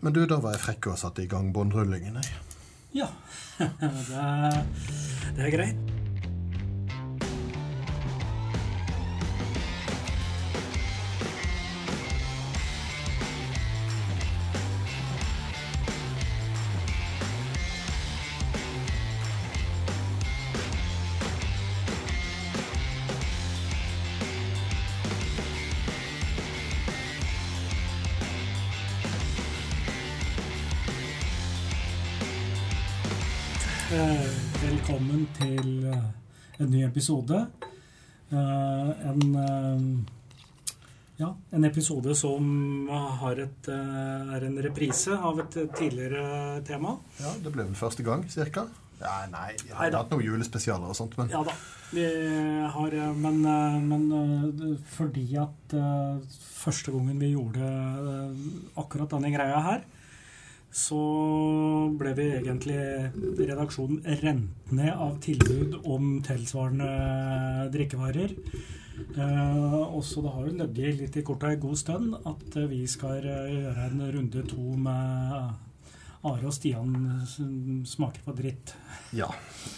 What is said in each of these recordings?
Men du, da var jeg frekk og satte i gang båndrullingen, jeg. Ja. det, det er greit. Episode. Eh, En, eh, ja, en episode som har et, eh, er en reprise av et tidligere tema. Ja, Det ble vel første gang, cirka? Ja, nei, vi har hatt noen julespesialer og sånt, men Ja da. Vi har, men, men fordi at første gangen vi gjorde akkurat denne greia her, så ble vi egentlig redaksjonen rent ned av tilbud om tilsvarende drikkevarer. Eh, også det har jo ligget litt i korta en god stund at vi skal eh, gjøre en runde to med Are og Stian smaker på dritt. ja.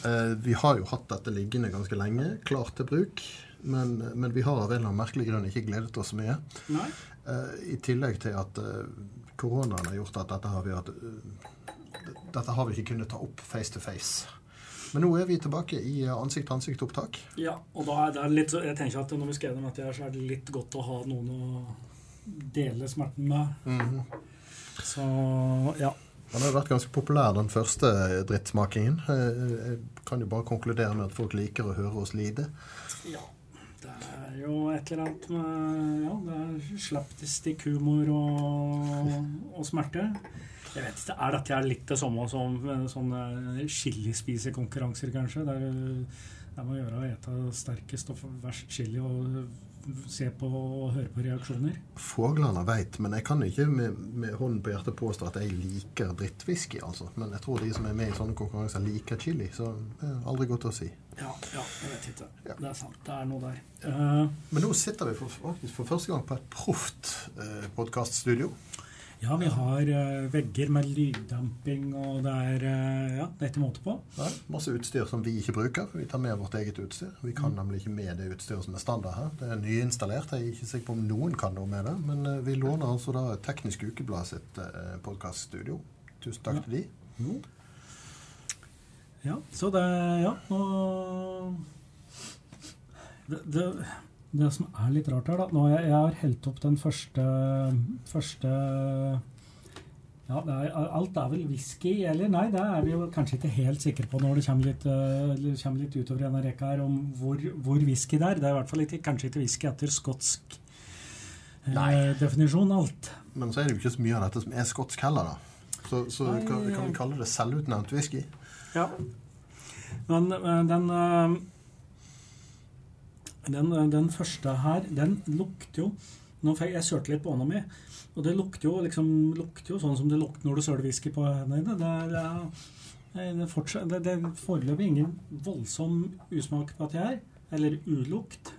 Eh, vi har jo hatt dette liggende ganske lenge, klart til bruk. Men, men vi har av en eller annen merkelig grunn ikke gledet oss mye. Nei? Eh, I tillegg til at eh, koronaen har gjort at dette har vi hatt eh, Dette har vi ikke kunnet ta opp face to face. Men nå er vi tilbake i eh, ansikt-til-ansikt-opptak. Ja, og da er det litt jeg tenker at når vi skal gjennom dette, her, så er det litt godt å ha noen å dele smerten med. Mhm. Så ja. Den har vært ganske populær, den første drittsmakingen. Eh, Jeg kan jo bare konkludere med at folk liker å høre oss lide. ja. Det er jo et eller annet med Ja, det er slapstick humor og, og smerte. Jeg vet ikke, Er dette litt det samme som eh, sånne chilispisekonkurranser, kanskje? Der, der man gjør å ete sterkest og verst chili og se på og høre på reaksjoner? Fuglene veit, men jeg kan ikke med, med hånden på hjertet påstå at jeg liker drittwhisky, altså. Men jeg tror de som er med i sånne konkurranser, liker chili. Så det er aldri godt å si. Ja, ja, jeg vet ikke. Ja. Det er sant. Det er noe der. Uh, Men nå sitter vi for, faktisk for første gang på et proft uh, podkaststudio. Ja, vi har uh, vegger med lyddamping, og det er uh, Ja, det er ikke måte på. Ja, masse utstyr som vi ikke bruker. for Vi tar med vårt eget utstyr. Vi kan nemlig ikke med det utstyret som er standard her. Det er nyinstallert. Jeg er ikke sikker på om noen kan noe med det. Men uh, vi låner altså da Teknisk Ukeblad sitt uh, podkaststudio. Tusen takk Ja. til de. Ja, så det Ja, nå det, det, det som er litt rart her, da Nå jeg, jeg har helt opp den første Første ja, det er, Alt er vel whisky, eller? Nei, det er vi jo kanskje ikke helt sikre på når det kommer litt, uh, kommer litt utover denne rekka her, om hvor, hvor whisky det er. Det er i hvert fall ikke, kanskje ikke whisky etter skotsk uh, Nei. definisjon, alt. Men så er det jo ikke så mye av dette som er skotsk heller, da. Så, så Nei, kan, kan vi kalle det selvutnevnt whisky? Ja. Men eh, den eh, den, den første her, den lukter jo nå fikk Jeg sørte litt på hånda mi, og det lukter jo liksom lukter jo sånn som det lukter når du søler whisky på hendene. Det er, det er, det er fortsatt, det, det er foreløpig ingen voldsom usmak på dette her. Eller ulukt.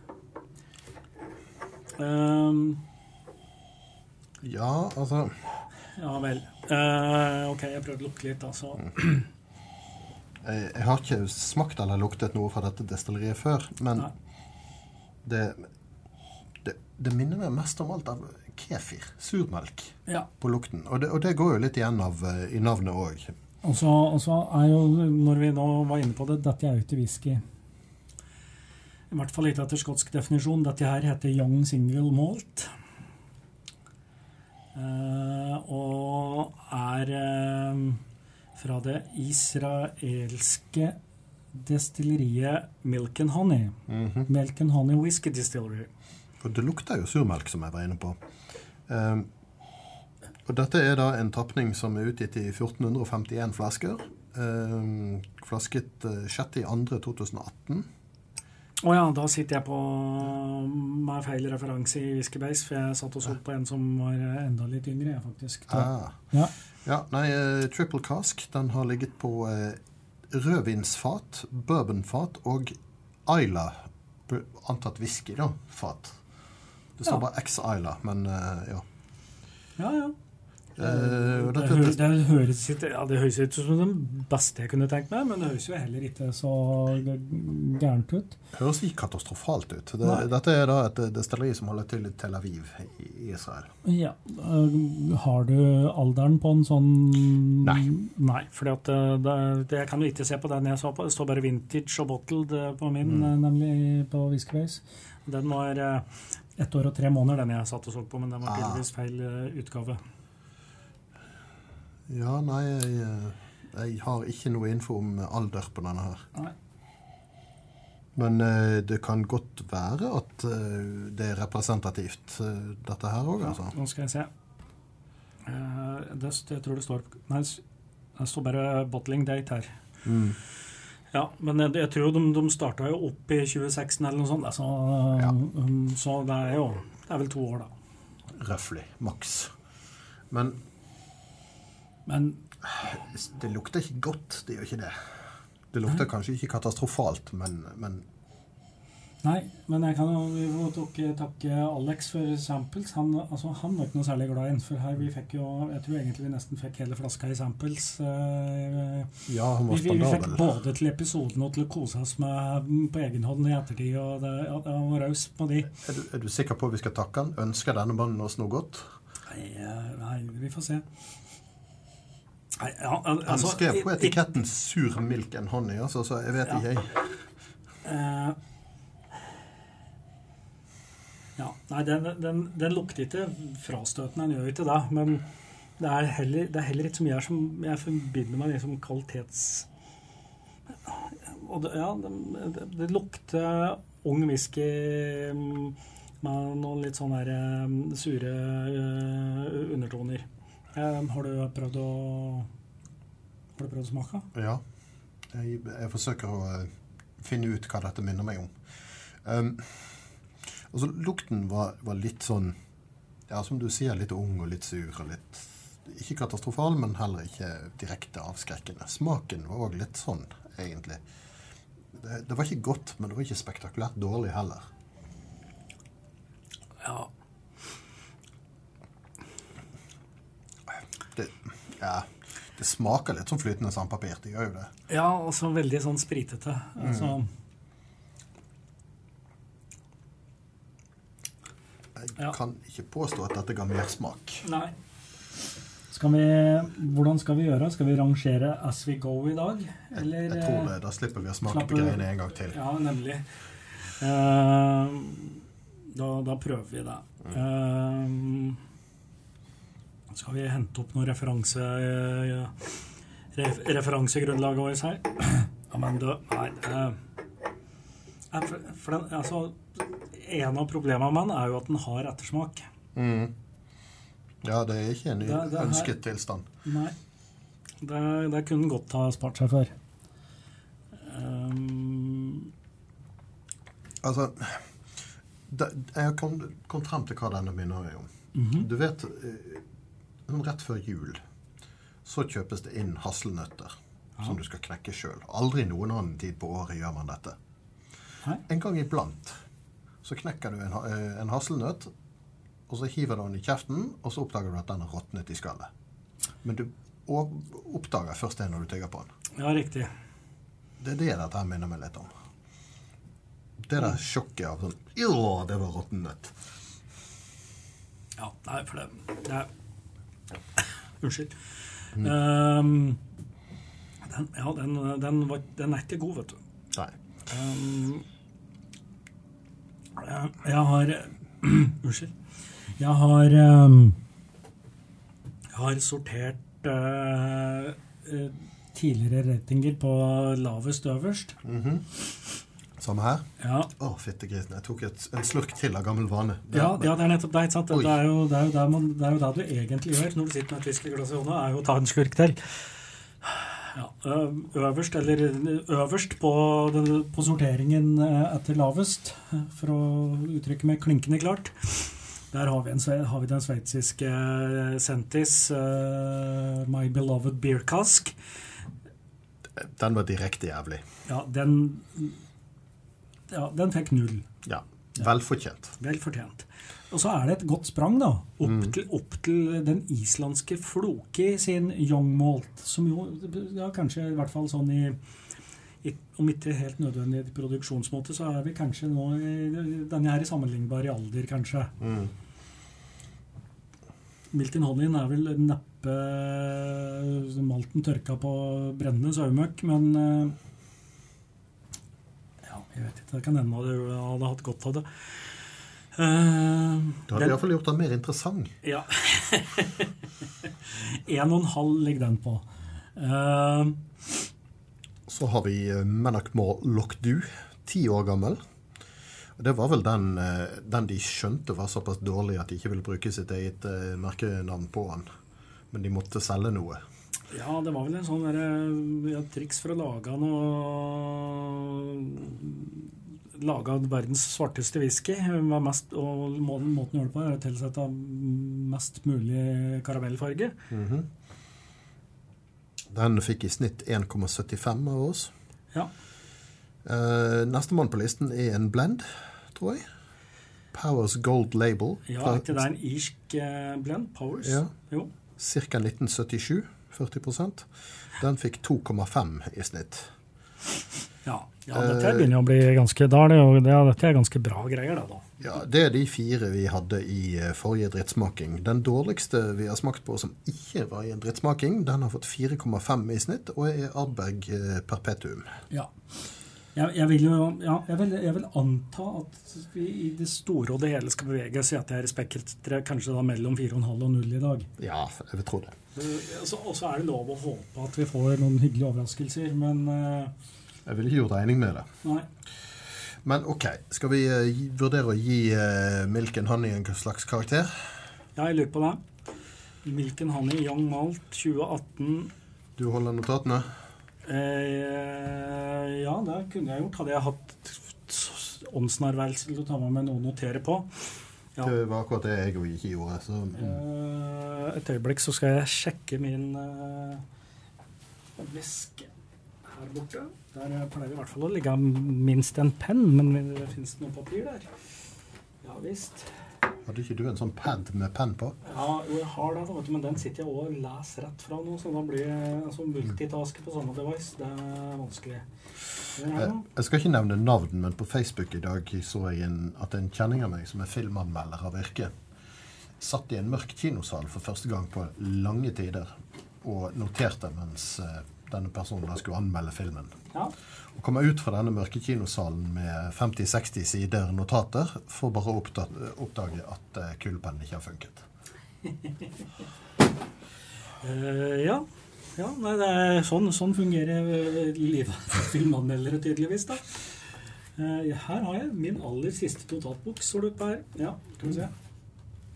Um, Ja, altså ja vel. Uh, ok, jeg prøvde å lukte litt, altså. jeg, jeg har ikke smakt eller luktet noe fra dette destilleriet før, men Nei. Det, det, det minner meg mest om alt av kefir. Surmelk. Ja. på lukten. Og det, og det går jo litt igjen av eh, i navnet òg. Og så, og så er jo, når vi nå var inne på det, dette er jo ikke whisky. I hvert fall ikke etter skotsk definisjon. Dette her heter Young Single Malt. Eh, og er eh, fra det israelske destilleriet Milk and Honey. Milk and Honey Whisky Distillery. Og det lukter jo surmelk, som jeg var inne på. Um, og dette er da en tapning som er utgitt i 1451 flasker. Um, flasket eh, 6.2.2018. Å ja, da sitter jeg på med feil referanse i Whiskybase, for jeg satt og så på en som var enda litt yngre, jeg, faktisk. Ah. Ja. Ja, nei, eh, Triple Cask den har ligget på eh, rødvinsfat, bourbonfat og Isla, antatt whisky, da, fat. Det står Ja. bare X-Isla, men eh, ja. Ja, ja. Eh, jo Det, dette det, høres ja, det høres ikke ut som det beste jeg kunne tenkt meg, men det høres jo heller ikke så gærent ut. høres ikke katastrofalt ut. Det, dette er da et destilleri som holder til i Tel Aviv i Israel. Ja. øh, Har du alderen på en sånn Nei. Nei, for det, det, jeg kan jo ikke se på den jeg så på. Det står bare 'vintage' og 'bottled' på min, Mm. nemlig på Whiskybase. Den var øh, ett år og tre måneder, den jeg satt og så på, men den var Ah. tydeligvis feil utgave. Ja, nei, jeg, eh, jeg har ikke noe info om alder på denne her. Nei. Men eh, det kan godt være at eh, det er representativt, dette her òg, altså. Nå skal jeg se. Det, jeg tror det står Nei, det står bare 'bottling date' her. Mm. Ja, men jeg, jeg tror de, de starta jo opp i 2016 eller noe sånt. altså. Så, Ja. um, så det er jo Det er vel to år, da. Røftlig. Maks. Men Men det lukter ikke godt, det gjør ikke det. Det lukter kanskje ikke katastrofalt, men, men Nei, men jeg kan jo vi må takke, Alex for samples. Han, altså, han var ikke noe særlig glad i den. For her vi fikk jo Jeg tror egentlig vi nesten fikk hele flaska i samples. eh, ja, han vi, var vi, vi fikk både til episoden og til å kose oss med på egen hånd i ettertid. Og det, ja, det var raus på de. Er du, er du sikker på at vi skal takke han? Ønsker denne mannen oss noe godt? Nei, eh, nei, vi får se. Nei, Han altså, skrev på etiketten 'sur milk and honey', altså, så jeg vet Ja. ikke, jeg. Eh, ja, nei, den, den, den lukter ikke frastøtende, den gjør ikke det. Men det er heller, det er heller ikke mye her som jeg forbinder med liksom kvalitets... Og det, ja, det, det, lukter ung whisky mm, med noen litt sånne her, eh, sure eh, undertoner. Eh, har du prøvd å Har du prøvd å smake? Ja. Jeg, jeg forsøker å eh, finne ut hva dette minner meg om. Um, altså, lukten var, var litt sånn Ja, som du sier, litt ung og litt sur og litt Ikke katastrofal, men heller ikke direkte avskrekkende. Smaken var òg litt sånn, egentlig. Det, det var ikke godt, men det var ikke spektakulært dårlig heller. Ja. Det, ja, det smaker litt som flytende sandpapir. Det gjør jo det. Ja, og så veldig sånn spritete. Altså, Jeg Ja. kan ikke påstå at dette ga mersmak. Skal vi, hvordan skal vi gjøre? Skal vi rangere as we go i dag? Eller, Jeg tror det. Da slipper vi å smake på greiene en gang til. Ja, nemlig. Uh, da, da prøver vi det. Eh, skal vi hente opp noe referanse, eh, ref, referansegrunnlaget vårt her? Ja, men du, Nei. for, for den, altså, en av problemene med den er jo at den har ettersmak. Mm. Ja, det er ikke en Det- det ønsket ønsket tilstand. Nei. Det, det kunne den godt ha spart seg for. Um, Altså det, Jeg kom, kom frem til hva denne minner om. -hmm. Du vet, eh, rett før jul så kjøpes det inn hasselnøtter som du skal knekke sjøl. Aldri noen annen tid på året gjør man dette. Hei? En gang iblant så knekker du en, eh, en hasselnøtt, og så hiver du den i kjeften, og så oppdager du at den har råtnet i skallet. Men du oppdager først det når du tygger på den. Ja, riktig. Det er det dette minner meg litt om. Det der sjokket av sånn Ja, det var råtten nøtt. Ja, nei, for det, det er Unnskyld. Um, den, ja, den, den, var, den er ikke god, vet du. Nei. Um, jeg, jeg har Unnskyld. Jeg har um, Jeg har sortert uh, uh, tidligere ratinger på lavest øverst. Mhm. Samme her. Ja, Å, fittegrisen. Jeg tok et, en slurk til av gammel vane. Ja, ja, det er nettopp det. Det er, jo, det, er jo det, man, det er jo det du egentlig gjør når du sitter med et whiskyglass i hånda, er jo å ta en slurk til. Ja, øverst, eller øverst på, på sorteringen etter lavest, for å uttrykke meg klinkende klart, der har vi, en, har vi den sveitsiske Sentis, uh, My Beloved Beer Cask. Den var direkte jævlig. Ja, den, ja, den fikk null. Ja. Velfortjent. Vel fortjent. Og så er det et godt sprang da, opp, til, opp til den islandske Floki sin Young Malt, som jo ja, kanskje i hvert fall sånn i, i Om ikke helt nødvendig i produksjonsmåte, så er vi kanskje nå i- Denne er sammenlignbar i alder, kanskje. Mm. Milton Honeyen er vel neppe malten tørka på brennende sauemøkk, men eh, jeg vet ikke. Det kan hende du hadde hatt godt av det. Uh, Det hadde den- iallfall gjort den mer interessant. Ja. En og en halv ligger den på. Uh, Så har vi eh, Menac More Loch Du, ti år gammel. Det var vel den, eh, den de skjønte var såpass dårlig at de ikke ville bruke sitt eget eh, merkenavn på den. Men de måtte selge noe. Ja, det var vel en sånn derre ja, triks for å lage noe Lage verdens svarteste whisky. Mest, og må- måten å gjøre det på er å tilsette mest mulig karamellfarge. Mhm. Den fikk i snitt 1,75 av oss. Ja. Uh, Nestemann på listen er en blend, tror jeg. Powers Gold Label. ja, er ikke det en irsk eh, blend? Powers? Ja. Jo. Ca. 1977. 40% Den fikk 2,5 i snitt. Ja, ja dette her begynner å bli ganske Da er det jo det, dette er ganske bra greier, da. da. Ja, Det er de fire vi hadde i eh, forrige drittsmaking. Den dårligste vi har smakt på som ikke var i en drittsmaking, den har fått 4,5 i snitt og er Ardbeg eh, Perpetuum. Ja. Jeg, jeg, vil jo ja, jeg, vil, jeg vil anta at vi i det store og det hele skal bevege oss i at det er spekteret kanskje da mellom 4,5 og 0 i dag. Ja, jeg vil tro det. Og så er det lov å håpe at vi får noen hyggelige overraskelser, men uh, Jeg ville ikke gjort regning med det. nei. Men OK, skal vi uh, vurdere å gi uh, Milk and Honey en slags karakter? Ja, jeg lurer på det. Milk and Honey Young Malt 2018 Du holder notatene? eh, Ja, det kunne jeg gjort. Hadde jeg hatt åndsnærværelse til å ta med meg noe å notere på. Ja. Det var akkurat det jeg òg ikke gjorde. Så. Eh, et øyeblikk så skal jeg sjekke min uh, veske her borte. Der pleier i hvert fall å ligge minst en penn, men det fins det noe papir der? Ja visst. Hadde ikke du en sånn pad med penn på? Ja, jo, jeg har det, vet du, men den sitter jeg og leser rett fra nå, så da blir jeg altså, multitasker på samme device. Det er vanskelig. Er Jeg, skal ikke nevne navn, men på Facebook i dag så jeg en, at en kjenning av meg som er filmanmelder av yrke, satt i en mørk kinosal for første gang på lange tider og noterte mens eh, denne personen da skulle anmelde filmen. Ja. Og kommer ut fra denne mørke kinosalen med 50-60 sider notater for bare å oppdage at kulepennen ikke har funket. uh, ja. Ja nei, det er sånn, sånn fungerer eh, livet for filmanmeldere, tydeligvis. da. Eh, her har jeg min aller siste totalbok. Står det oppe her? Ja, skal vi se.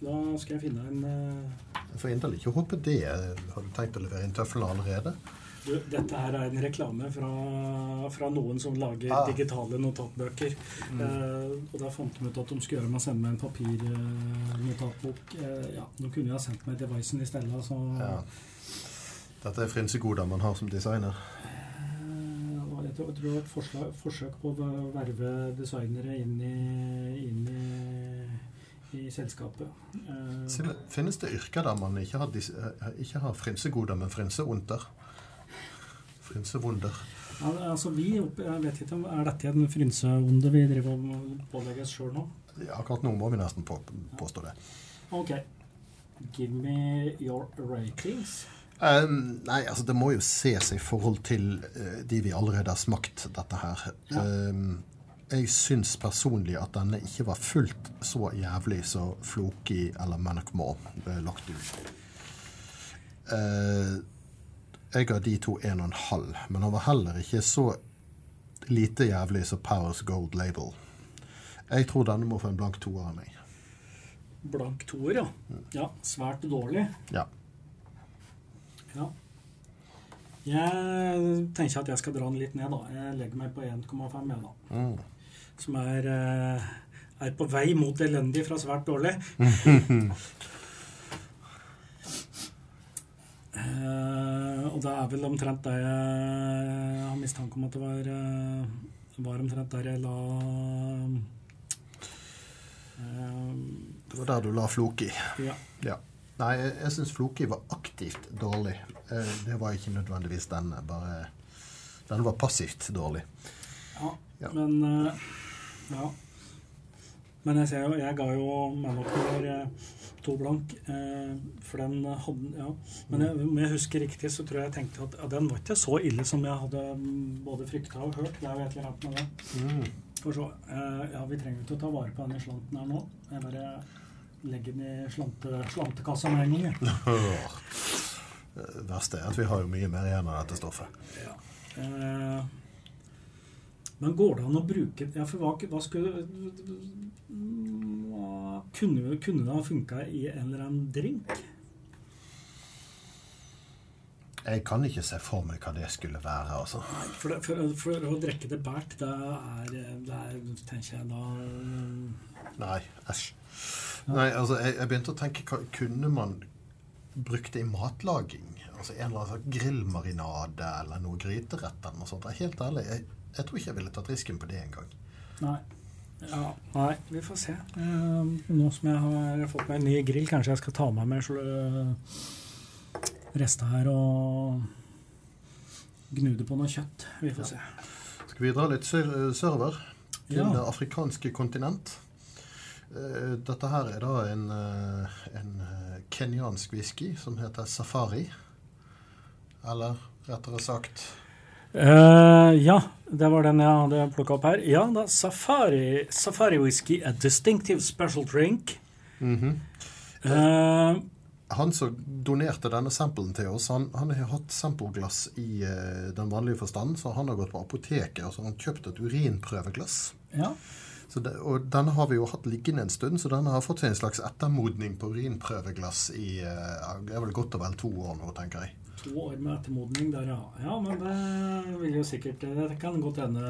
Da skal jeg finne en eh, Jeg inderlig ikke håpe det. Har du tenkt å levere inn tøflene allerede? du, Dette her er en reklame fra, fra noen som lager Ah. digitale notatbøker. Eh, og da fant de ut at de skulle gjøre meg sende meg en papirnotatbok. Eh, ja, nå kunne jeg ha sendt meg devicen i stedet. Så Ja. Dette er frynsegoder man har som designer. Eh, det var- Jeg tror, jeg tror et forslag, forsøk på å verve designere inn i, inn i, i selskapet. Eh, Finnes det yrker der man ikke har, eh, ikke har frynsegoder, men frynseonter? Frynsevonder. ja, altså vi, jeg vet ikke, om- Er dette en frynseonde vi driver og pålegger oss sjøl nå? Ja, akkurat nå må vi nesten på, påstå det. Ok. Give me your ratings. Um, nei, altså det må jo ses i forhold til uh, de vi allerede har smakt dette her. Ja. Um, jeg syns personlig at denne ikke var fullt så jævlig som Floki eller Manic Maw ble lagt ut. Uh, jeg ga de to en og en halv, men han var heller ikke så lite jævlig som Powers Gold Label. Jeg tror denne må få en blank toer av meg. Blank toer, ja. Ja, Svært dårlig. Ja. Ja. Jeg tenker at jeg skal dra den litt ned, da. Jeg legger meg på 1,5, jeg, da. Mm. Som er, eh, er på vei mot elendig fra svært dårlig. uh, og det er vel omtrent det jeg har mistanke om at det var eh, var omtrent der jeg la uh, Det var der du la floki. Ja. Ja. Nei, jeg, jeg syns floki var aktivt dårlig. Eh, Det var ikke nødvendigvis denne. Bare den var passivt dårlig. ja. Ja. Men eh, Ja. Men jeg ser jo Jeg ga jo Manopler eh, to blank, eh, for den hadde Ja. Men jeg, om jeg husker riktig, så tror jeg jeg tenkte at ja, den var ikke så ille som jeg hadde mm, både frykta og hørt. Det er jo et eller annet med det. For så, eh, ja, Vi trenger ikke å ta vare på denne slanten her nå. Jeg bare legger den i slante, slantekassa med en gang. Det verste er at vi har jo mye mer igjen av dette stoffet. Ja. Eh, men går det an å bruke Ja, for hva, hva skulle hva, kunne, kunne det ha funka i en eller annen drink? Jeg kan ikke se for meg hva det skulle være. altså. Nei, for, det, for, for å drikke det bært, det er, det er tenker jeg da eh, Nei, æsj. Nei, altså, jeg, jeg begynte å tenke hva kunne man brukt det i matlaging? Altså En eller annen grillmarinade eller noe gryterett eller noe sånt. Helt ærlig, jeg, jeg tror ikke jeg ville tatt risken på det engang. Nei. Ja, nei, vi får se. Eh, nå som jeg har fått meg en ny grill, kanskje jeg skal ta med meg med resta her og gnu det på noe kjøtt. Vi får se. Skal vi dra litt sør sørover? Til Ja. det afrikanske kontinent. Eh, Dette her er da en, eh, en eh, kenyansk whisky som heter Safari. Eller rettere sagt Uh, ja, det var den jeg hadde plukka opp her. Ja, da, Safari, Safari Whisky, a distinctive special drink. mhm. uh, Han som donerte denne samplen til oss, han, han har hatt sampleglass i uh, den vanlige forstand, så han har gått på apoteket og så han kjøpt et urinprøveglass. ja. Det, og denne har vi jo hatt liggende en stund, så denne har fått seg en slags ettermodning på urinprøveglass i eh, det er vel godt og vel to år nå, tenker jeg. To år med ettermodning der, ja. Ja, men det vil jo sikkert Det kan godt hende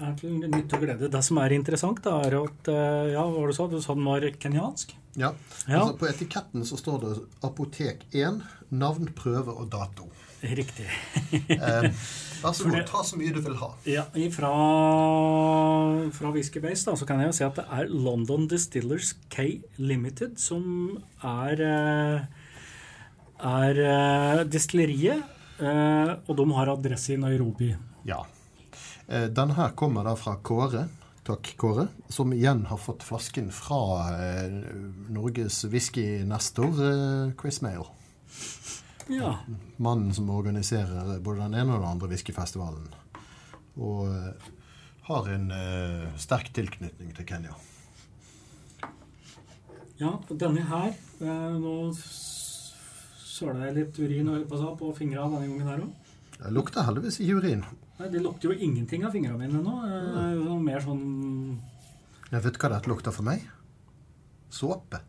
er til nytte og glede. Det som er interessant, da, er at eh, Ja, hva var det du sa? Du sa den var kenyansk? Ja, Ja. Altså, På etiketten så står det 'Apotek 1', navn, prøve og dato. Riktig. Eh, vær så god, ta så mye du vil ha. Ja, fra, fra Whisky Base da, så kan jeg jo si at det er London Distillers K Limited som er, eh, er eh, distilleriet. Og de har adresse i Nairobi. Ja. Eh, Denne her kommer da fra Kåre. Takk, Kåre. Som igjen har fått flasken fra eh, Norges whisky-nestor eh, Chris Mail. Ja. Mannen som organiserer både den ene og den andre whiskyfestivalen. Og har en sterk tilknytning til Kenya. ja, denne her eh, Nå Søler søla jeg litt urin på fingrene på fingra denne gangen her òg. Det lukter heldigvis ikke urin. Nei, Det lukter jo ingenting av fingrene mine nå. Det er jo mer sånn Jeg vet hva dette lukter for meg. Såpe.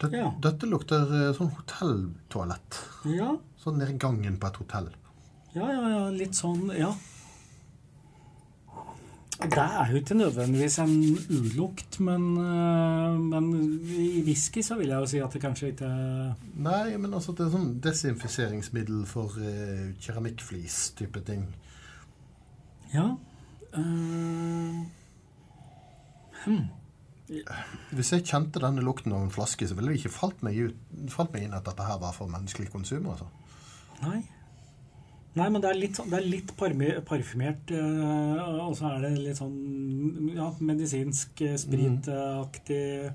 Dette, Ja. Dette lukter eh, sånn hotelltoalett. Ja, Sånn nede i gangen på et hotell. ja, ja, ja litt sånn Ja. Det er jo ikke nødvendigvis en ulukt, men, eh, men i whisky så vil jeg jo si at det kanskje ikke Nei, men altså det er sånn desinfiseringsmiddel for eh, keramikkflis-type ting. Ja. Uh, hmm. Hvis jeg kjente denne lukten av en flaske, så ville det ikke falt meg, ut, falt meg inn at dette her var for menneskelig konsum. altså. Nei. Nei, men det er litt, sånn- det er litt parfymert, eh, og så er det litt sånn ja, medisinsk eh, spritaktig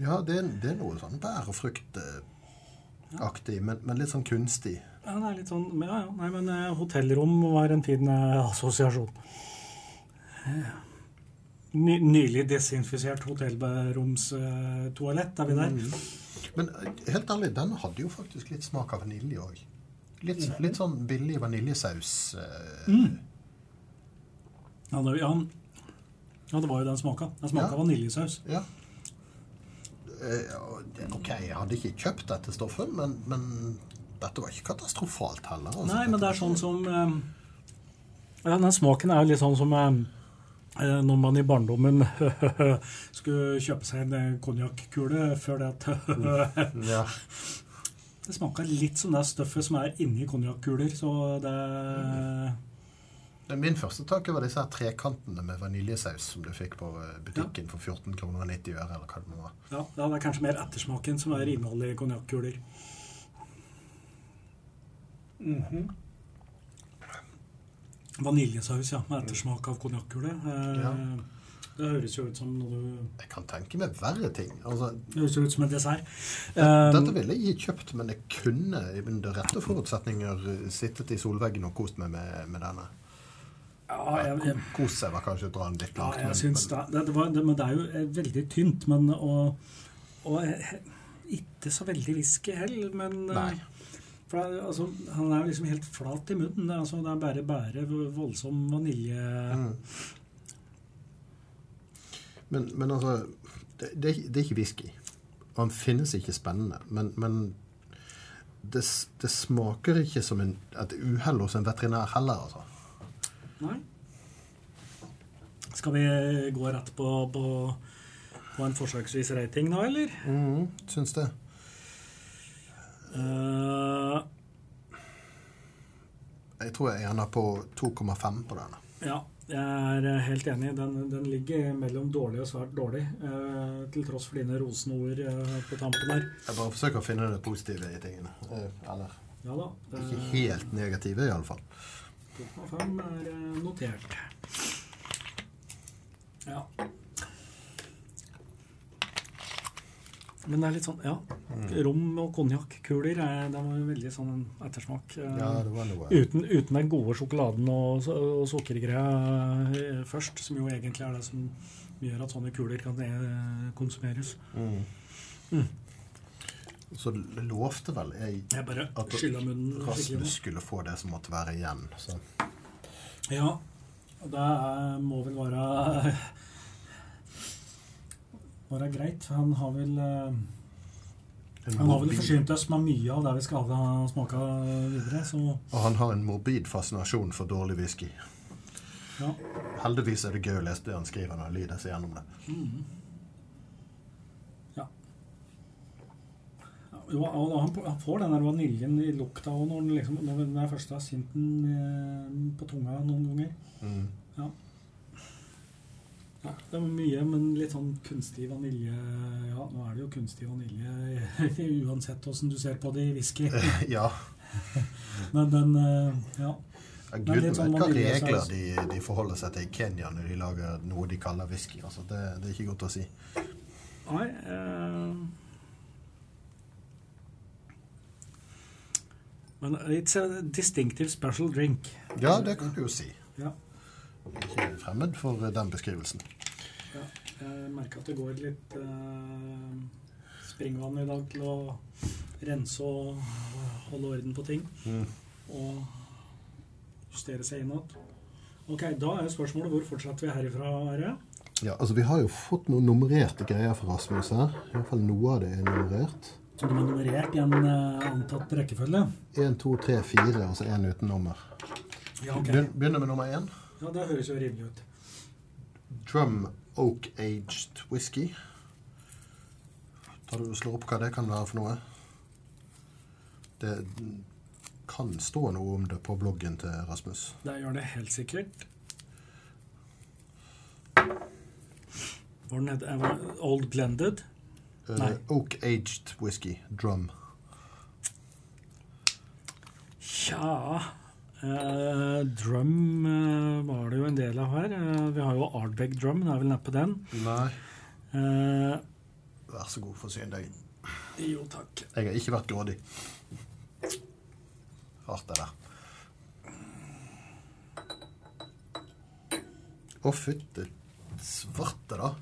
Ja, det er, det er noe sånn bærefruktaktig, men, men litt sånn kunstig. Ja, det er litt sånn Ja, ja. Nei, men uh, hotellrom var en fin uh, assosiasjon. Ny, nylig desinfisert hotellromstoalett, er vi der? Men eh, helt ærlig, den hadde jo faktisk litt smak av vanilje òg. Litt, litt sånn billig vaniljesaus. eh, Mm. Ja, det, ja, ja, det var jo den smaka. Den smaka Ja. vaniljesaus. Ja. Eh, OK, jeg hadde ikke kjøpt dette stoffet, men, men dette var ikke katastrofalt heller. altså. Nei, men det er sånn som um, Ja, den smaken er jo litt sånn som eh, når man i barndommen skulle kjøpe seg en konjakkule før det at Ja. Det smaker litt som det støffet som er inni konjakkuler, så det mm. Min første tanke var disse her trekantene med vaniljesaus som du fikk på butikken butikken for 14 kroner og 90 øre. eller hva det var. Ja, ja, det er kanskje mer ettersmaken som er innholdet i konjakkuler. Vaniljesaus, ja, med ettersmak av konjakkule. Eh, Ja. Det høres jo ut som noe du Jeg kan tenke meg verre ting. Altså, Det høres jo ut som en dessert. Dette ville jeg kjøpt, men jeg kunne under rette forutsetninger sittet i solveggen og kost meg med, med denne. ja, jeg, jeg, Kos seg var kanskje å dra den litt ja, langt. jeg men- syns det, det, det, var, det, men det er jo eh, veldig tynt. Men og, og eh, ikke så veldig whisky heller, men eh, Nei. For altså, han er jo liksom helt flat i munnen. Altså, det er bare, bare voldsom vanilje... Mm. Men, men altså det, det, det er ikke whisky. Og den finnes ikke spennende. Men, men det, det smaker ikke som en, et uhell hos en veterinær heller, altså. Nei. Skal vi gå rett på, på, på en forsøksvis rating nå, eller? Mm, syns det. Uh, Jeg tror jeg ender på 2,5 på denne. ja, jeg er helt enig. Den, den ligger mellom dårlig og svært dårlig. eh, til tross for dine rosende ord eh, på tampen her. Jeg bare forsøker å finne det positive i tingene. Eh, Eller Ja da. ikke eh, helt negative, iallfall. 2,5 er eh, notert. Ja. Men det er litt sånn, ja. Rom og konjakkuler, er- det var jo veldig sånn ettersmak. eh, Ja, det var noe uten, uten den gode sjokoladen og, og sukkergreia eh, først, som jo egentlig er det som gjør at sånne kuler kan eh, konsumeres. mm. Mm. Så lovte vel jeg Jeg bare at munnen. Rasmus skulle få det som måtte være igjen. Så. Ja, det må vel være være greit. Han har vel eh, Han har vel forsynt oss med mye av det vi skal ha smake videre, så Og han har en morbid fascinasjon for dårlig whisky. ja. Heldigvis er det gøy å lese det han skriver når han lider seg gjennom det. Mm. Ja, Jo, og han, han får den der vaniljen i lukta òg når, liksom, når er først har sint den på tunga noen ganger. Mm. Ja. Ja. Det var mye, men litt sånn kunstig vanilje Ja, nå er det jo kunstig vanilje uansett åssen du ser på det i whisky. Ja. Men den Ja. Ja. Gud vet sånn hva regler de, de forholder seg til i Kenya når de lager noe de kaller whisky. Altså, det, det er ikke godt å si. Nei eh, Men it's a distinctive special drink. Ja, det kan du jo si. Ja. Fremmed for eh, den beskrivelsen. ja. Jeg merker at det går litt eh, springvann i dag til å rense og holde orden på ting. Mm. Og justere seg innad. Ok, Da er spørsmålet hvor fortsetter vi herifra, Are? Ja, altså Vi har jo fått noen nummererte greier fra Rasmus her. Iallfall noe av det er nummerert. Så de er nummerert i en eh, antatt rekkefølge? 1, 2, 3, 4, altså så én uten nummer. Ja, okay. Begynner med nummer én. Ja, Det høres jo rimelig ut. Drum Oak Aged Whisky. Tar du og slår opp hva det kan være for noe? Det kan stå noe om det på bloggen til Rasmus. Det gjør det helt sikkert. Var den het Old Blended? Uh. Oak Aged Whisky. Drum. Tja eh, Drum uh, var det jo en del av her. Uh, vi har jo Ardbeg Drum, det er vel neppe den. Nei. Vær så god, forsyn deg. jo, takk. Jeg har ikke vært grådig. Rart det der. Å, fytti svarte, da.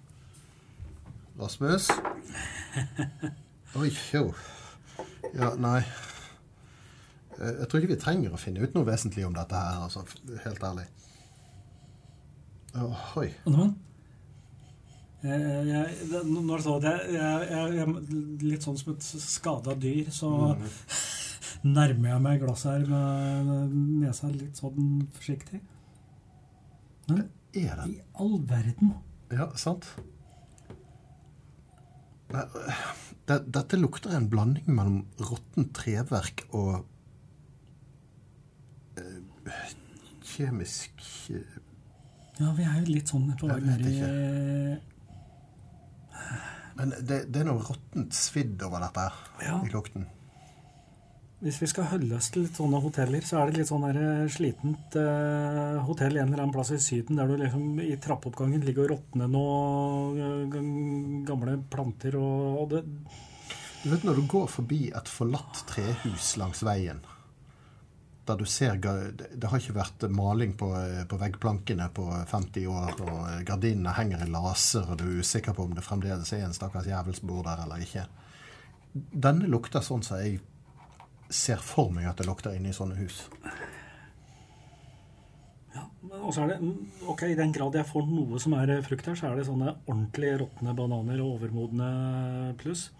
Rasmus? Oi, jo. Ja, nei. Jeg tror ikke vi trenger å finne ut noe vesentlig om dette her, altså. Helt ærlig. Åh, oi. Og nå? Eh, jeg, det, når du sa det, jeg, jeg, jeg, litt sånn som et skada dyr, så nærmer jeg meg glasset her med nesa litt sånn forsiktig. Men Er det i all verden Ja, sant? Det, dette lukter en blanding mellom råttent treverk og kjemisk eh, Ja, vi er jo litt sånn på vei ned i Men det, det er noe råttent svidd over dette her Ja. i lukten. Hvis vi skal holde oss til litt sånne hoteller, så er det litt sånn der eh, slitent eh, hotell en eller annen plass i Syden der du liksom i trappeoppgangen ligger og råtner noen eh, gamle planter og, og det Du vet når du går forbi et forlatt trehus langs veien, der du ser Det har ikke vært maling på, på veggplankene på 50 år, og gardinene henger i laser, og du er usikker på om det fremdeles er en stakkars jævel som bor der eller ikke. Denne lukter sånn som jeg ser for meg at det lukter inne i sånne hus. ja, Og så er det Ok, i den grad jeg får noe som er eh, frukt her, så er det sånne ordentlig råtne bananer og overmodne pluss.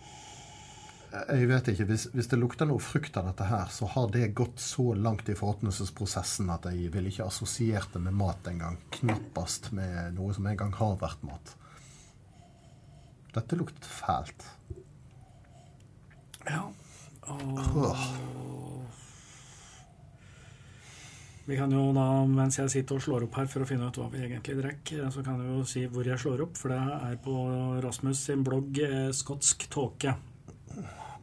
Jeg vet ikke, hvis, hvis det lukter noe frukt av dette her, så har det gått så langt i forråtnelsesprosessen at jeg ville ikke assosiert det med mat engang. Knappast med noe som en gang har vært mat. Dette lukter fælt. Ja. Åh. Vi kan jo da, mens jeg sitter og slår opp her for å finne ut hva vi egentlig drikker, så kan jeg jo si hvor jeg slår opp, for det er på Rasmus sin blogg eh, 'Skotsk tåke'.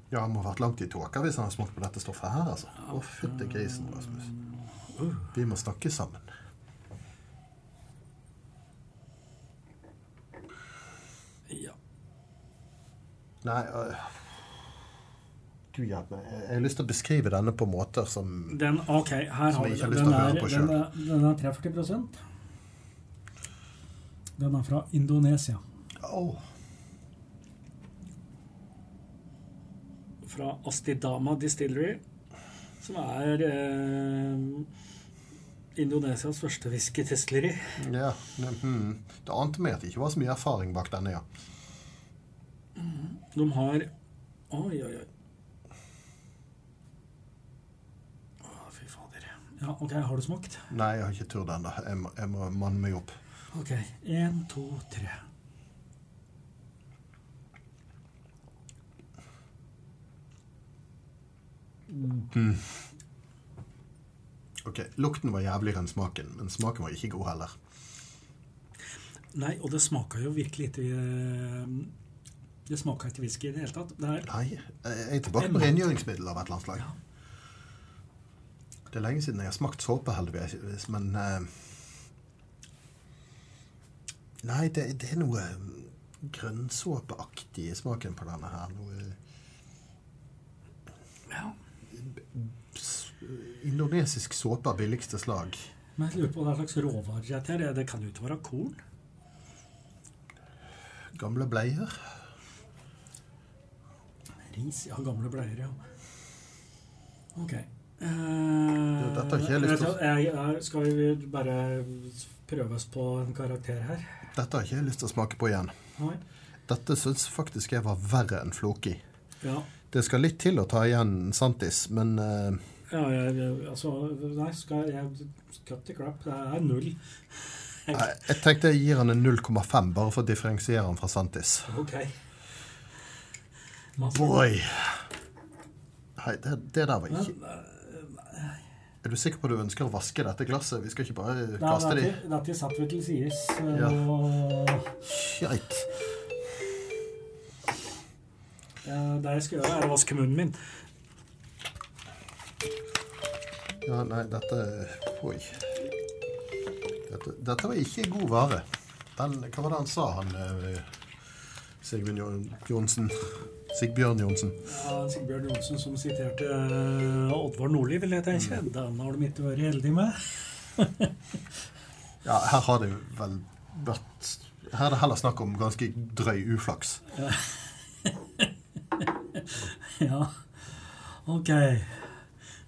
Ja, han må ha vært langt i tåka hvis han har smakt på dette stoffet her, altså. Å, fytte grisen, Rasmus. Vi må snakke sammen. Ja. Nei øh, Du hjelp meg. Jeg har lyst til å beskrive denne på måter som Den, ok, her har vi Den høre er, den, er, den er 43 Den er fra Indonesia. Åh, Fra Astidama Distillery, som er eh, Indonesias første whisky-destilleri. Ja. Det, hmm. det ante meg at det ikke var så mye erfaring bak denne, ja. De har Oi, oi, oi. Å, fy fader. Ja, ok, har du smakt? Nei, jeg har ikke turt ennå. Jeg, jeg må manne meg opp. Ok. Én, to, tre. Ok, Lukten var jævligere enn smaken, men smaken var ikke god heller. Nei, og det smaka jo virkelig ikke eh, Det smaka ikke whisky i det hele tatt. Det er Nei, jeg er tilbake på rengjøringsmiddel av et eller annet slag. Ja. Det er lenge siden jeg har smakt såpe, heldigvis, men eh, Nei, det, det er noe grønnsåpeaktig i smaken på denne her. Noe ja. Indonesisk såpe av billigste slag. Men jeg lurer på hva slags råvarer dette er. Det kan jo ikke være korn? Gamle bleier. Ris? Ja, gamle bleier, ja. Ok. Eh, dette har ikke jeg lyst til å- Skal vi bare prøve oss på en karakter her? Dette har ikke jeg lyst til å smake på igjen. Nei? Dette syns faktisk jeg var verre enn floki. Ja. Det skal litt til å ta igjen Santis, men eh, ja jeg, altså Nei, skal jeg Cut the crap. Det er null. jeg, jeg tenkte jeg gir han en 0,5 bare for å differensiere han fra Santis. Ok. Masse- Boy! Nei, det, det der var ikke Men, Er du sikker på at du ønsker å vaske dette glasset? Vi skal ikke bare Nei, kaste det dette, dette satt vi til sides. Ja. Og Skeit. eh, det jeg skal gjøre, er å vaske munnen min. Ja, nei, dette Oi. Dette, dette var ikke god vare. Den, hva var det han sa, han eh, Sigbjørn Jo- Johnsen? Sigbjørn Johnsen. Ja, Sigbjørn Johnsen som siterte eh, Oddvar Nordli, vil jeg tenke. Den har de ikke vært heldige med. Ja, her har det vel vært Her er det heller snakk om ganske drøy uflaks. Ja, ok.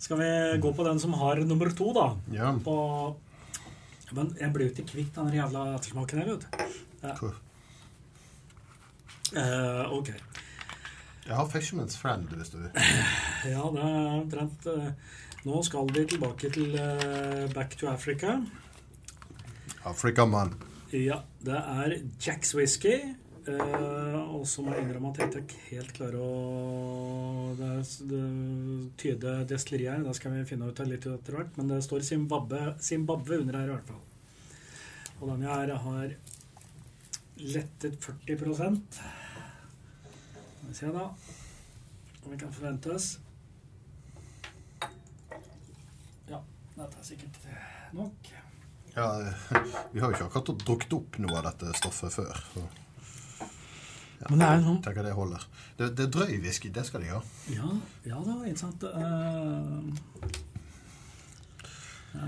Skal vi gå på den som har nummer to, da? Ja. På Men jeg blir jo ikke kvitt den jævla ettersmaken her, vet du. Uh, ok. Jeg har Fisherman's Friend, hvis du vil. Ja, det er omtrent uh, Nå skal vi tilbake til uh, Back to Africa. Afrikamann. Ja, det er Jacks whisky. Eh, og så må jeg innrømme at jeg ikke helt klarer å det, det tyde destilleriet her. Det skal vi finne ut av litt etter hvert. Men det står Zimbabwe, Zimbabwe under her i hvert fall. Og den her har lettet 40 Skal vi se, da. Om vi kan forvente oss. Ja, dette er sikkert nok. Ja, vi har jo ikke akkurat drukket opp noe av dette stoffet før. Så. Ja, Men det er sånn tenker det holder. Det, det er drøy whisky, det skal de ha. Ja, ja da, ikke sant. Uh,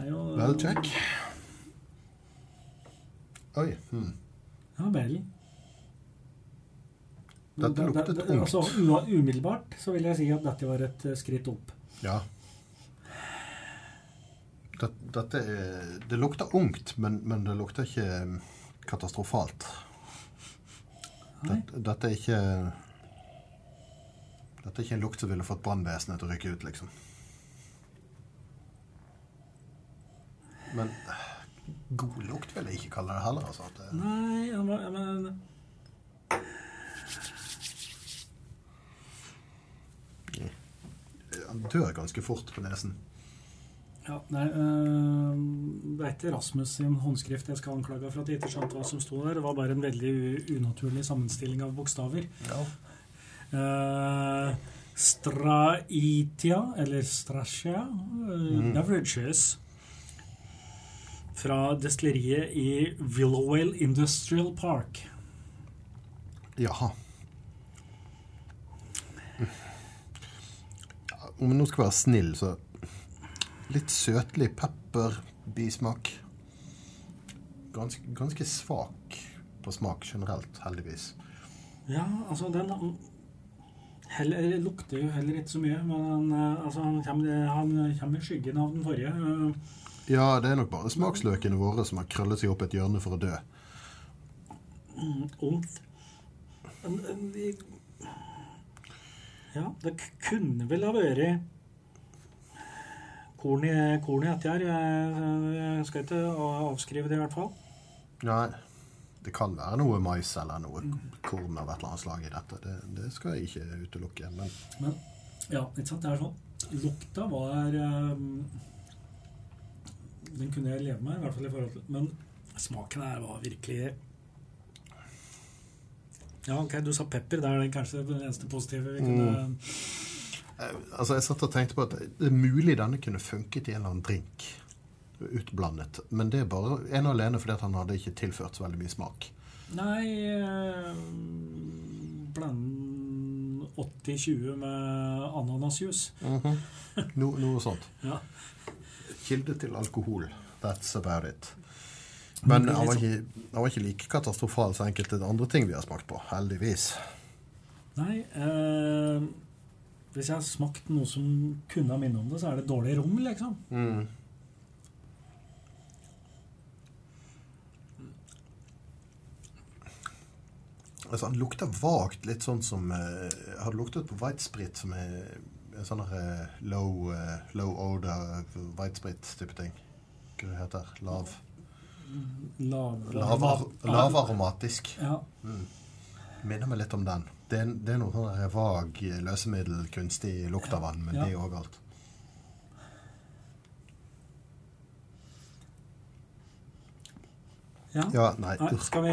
jo Vel, check. Oi. Hmm. Ja vel. Dette Det- luktet det- ungt. Altså, umiddelbart så vil jeg si at dette var et eh, skritt opp. Ja. Dette, dette er Det lukter ungt, men, men det lukter ikke mm, katastrofalt. Dette, dette er ikke Dette er ikke en lukt som ville fått brannvesenet til å rykke ut, liksom. Men god lukt vil jeg ikke kalle det heller. altså. Det, Nei, men han dør ganske fort på nesen. Ja, nei, øh, Det er ikke Rasmus sin håndskrift jeg skal anklage for at jeg ikke skjønte hva som sto der. Det var bare en veldig unaturlig sammenstilling av bokstaver. Ja. Uh, Straitia, eller strasia, uh, beverages fra destilleriet i Willowale Industrial Park. Jaha. Om jeg nå skal være snill, så litt søtlig pepperbismak. Ganske, ganske svak på smak generelt, heldigvis. Ja, altså den heller, lukter jo heller ikke så mye, men uh, altså, han, kommer, han kommer i skyggen av den forrige. Uh, Ja, det er nok bare smaksløkene våre som har krøllet seg opp et hjørne for å dø. en- de- Ja, det kunne vel ha vært korn i, korn i dette her. Jeg, jeg skal ikke avskrive det, i hvert fall. Nei, det kan være noe mais eller noe korn av et eller annet slag i dette. Det, det skal jeg ikke utelukke. Men Men ja, ikke sant? Det er sånn. Lukta var um, Den kunne jeg leve med, i hvert fall i forhold til Men smaken her var virkelig Ja, ok, du sa pepper. Det er kanskje det eneste positive vi kunne Eh, Altså, Jeg satt og tenkte på at det er mulig denne kunne funket i en eller annen drink. Utblandet. Men det er bare en og alene fordi han hadde ikke tilført så veldig mye smak. Nei eh, Blande 80-20 med ananasjuice. no, noe sånt. Ja. Kilde til alkohol. That's about it. Men han var ikke, han var ikke like katastrofal som enkelte andre ting vi har smakt på. Heldigvis. Nei eh, Hvis jeg har smakt noe som kunne ha minnet om det, så er det dårlig rom, liksom. Mm. Altså, han lukter vagt litt sånn som eh, Har luktet på whitesprit som er en sånn eh, low, eh, low odor whitesprit-type ting? Hva det heter Lav Lav, lavar- Lavaromatisk. Ja. Minner meg litt om den. Det er, det er noe sånn vag eh, løsemiddel, kunstig lukt av vann, men Ja. det er òg alt. ja. Ja, nei, Nei, skal vi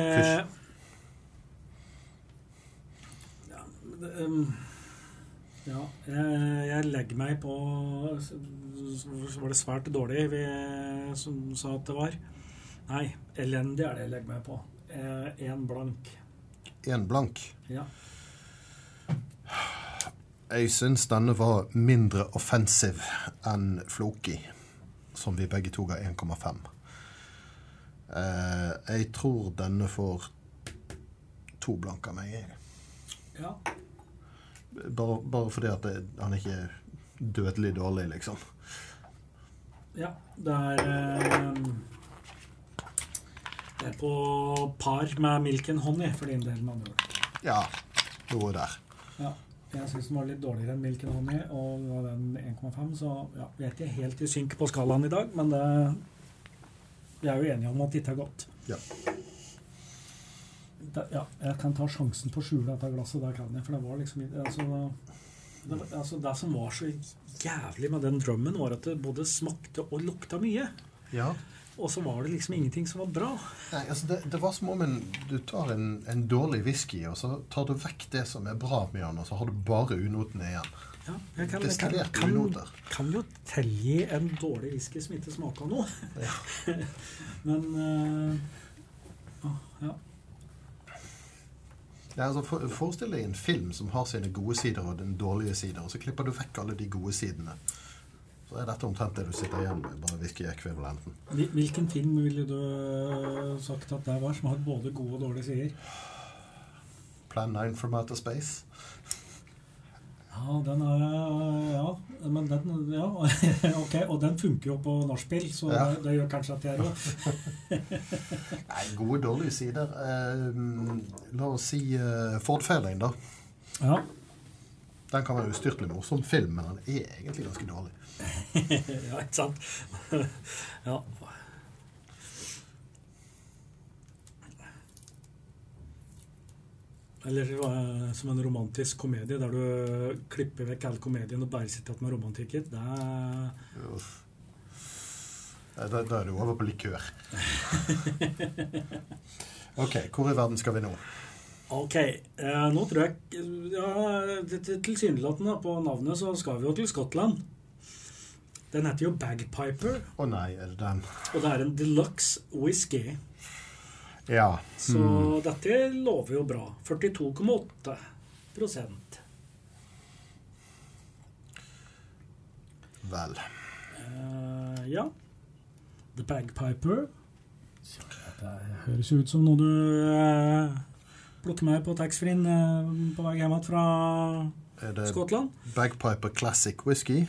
ja, um, ja, jeg, jeg legger meg på Så var det svært dårlig vi som sa at det var. Nei, elendig er det jeg legger meg på. Én blank. En blank. Ja. Jeg syns denne var mindre offensiv enn Floki, som vi begge to ga 1,5. Eh, jeg tror denne får to blanke av meg. jeg. ja. Bare, bare fordi at det, han er ikke dødelig dårlig, liksom. Ja, det er eh, Det er på par med Milk and Honey, for din del, med andre ord. Ja, noe der. Ja, jeg syns den var litt dårligere enn Milken Honey, og det var den 1,5, så ja, vi er ikke helt i synk på skalaen i dag, men det, vi er jo enige om at dette er godt. Ja. Da, ja, jeg kan ta sjansen på å skjule dette glasset, der kan jeg, for det var liksom altså, Det, altså, det som var så jævlig med den drømmen, var at det både smakte og lukta mye. Ja. Og så var det liksom ingenting som var bra. Nei, altså det, det var som om en, du tar en, en dårlig whisky, og så tar du vekk det som er bra med den, og så har du bare unotene igjen. Ja, jeg kan, jeg kan, unoter. kan jo tilgi en dårlig whisky som ikke smaker noe. Men eh, ah, ja. Ja, altså for, Forestill deg en film som har sine gode sider og den dårlige sider, og så klipper du vekk alle de gode sidene. Så er dette omtrent det du sitter igjen med, bare whisky-ekvivalenten. Hvilken film ville du eh, sagt at det var, som har både gode og dårlige sider? Plan 9 from Outer Space. Ja, den er Ja, men den Ja, ok. Og den funker jo på nachspiel, så Ja. det, det gjør kanskje at jeg òg Nei, gode dårlige sider. Eh, la oss si eh, Ford Fairlane, da. Ja. Den kan være ustyrtelig morsom film, men den er egentlig ganske dårlig. ja, ikke sant? ja. Eller som en romantisk komedie der du klipper vekk all komedien og bare sitter igjen med romantikken. Det er Da, da er du over på likør. Ok, hvor i verden skal vi nå? Ok, eh, nå tror jeg ja, Tilsynelatende på navnet så skal vi jo til Skottland. Den heter jo Bagpiper, Å nei, er det den? og det er en deluxe whisky. Ja. Så hmm. dette lover jo bra. 42,8 prosent. Vel. Eh, ja. The Bagpiper. Det høres ut som noe du eh, plukker med på taxfree-en eh, på vei hjem fra Skottland. Bagpiper Classic Whisky?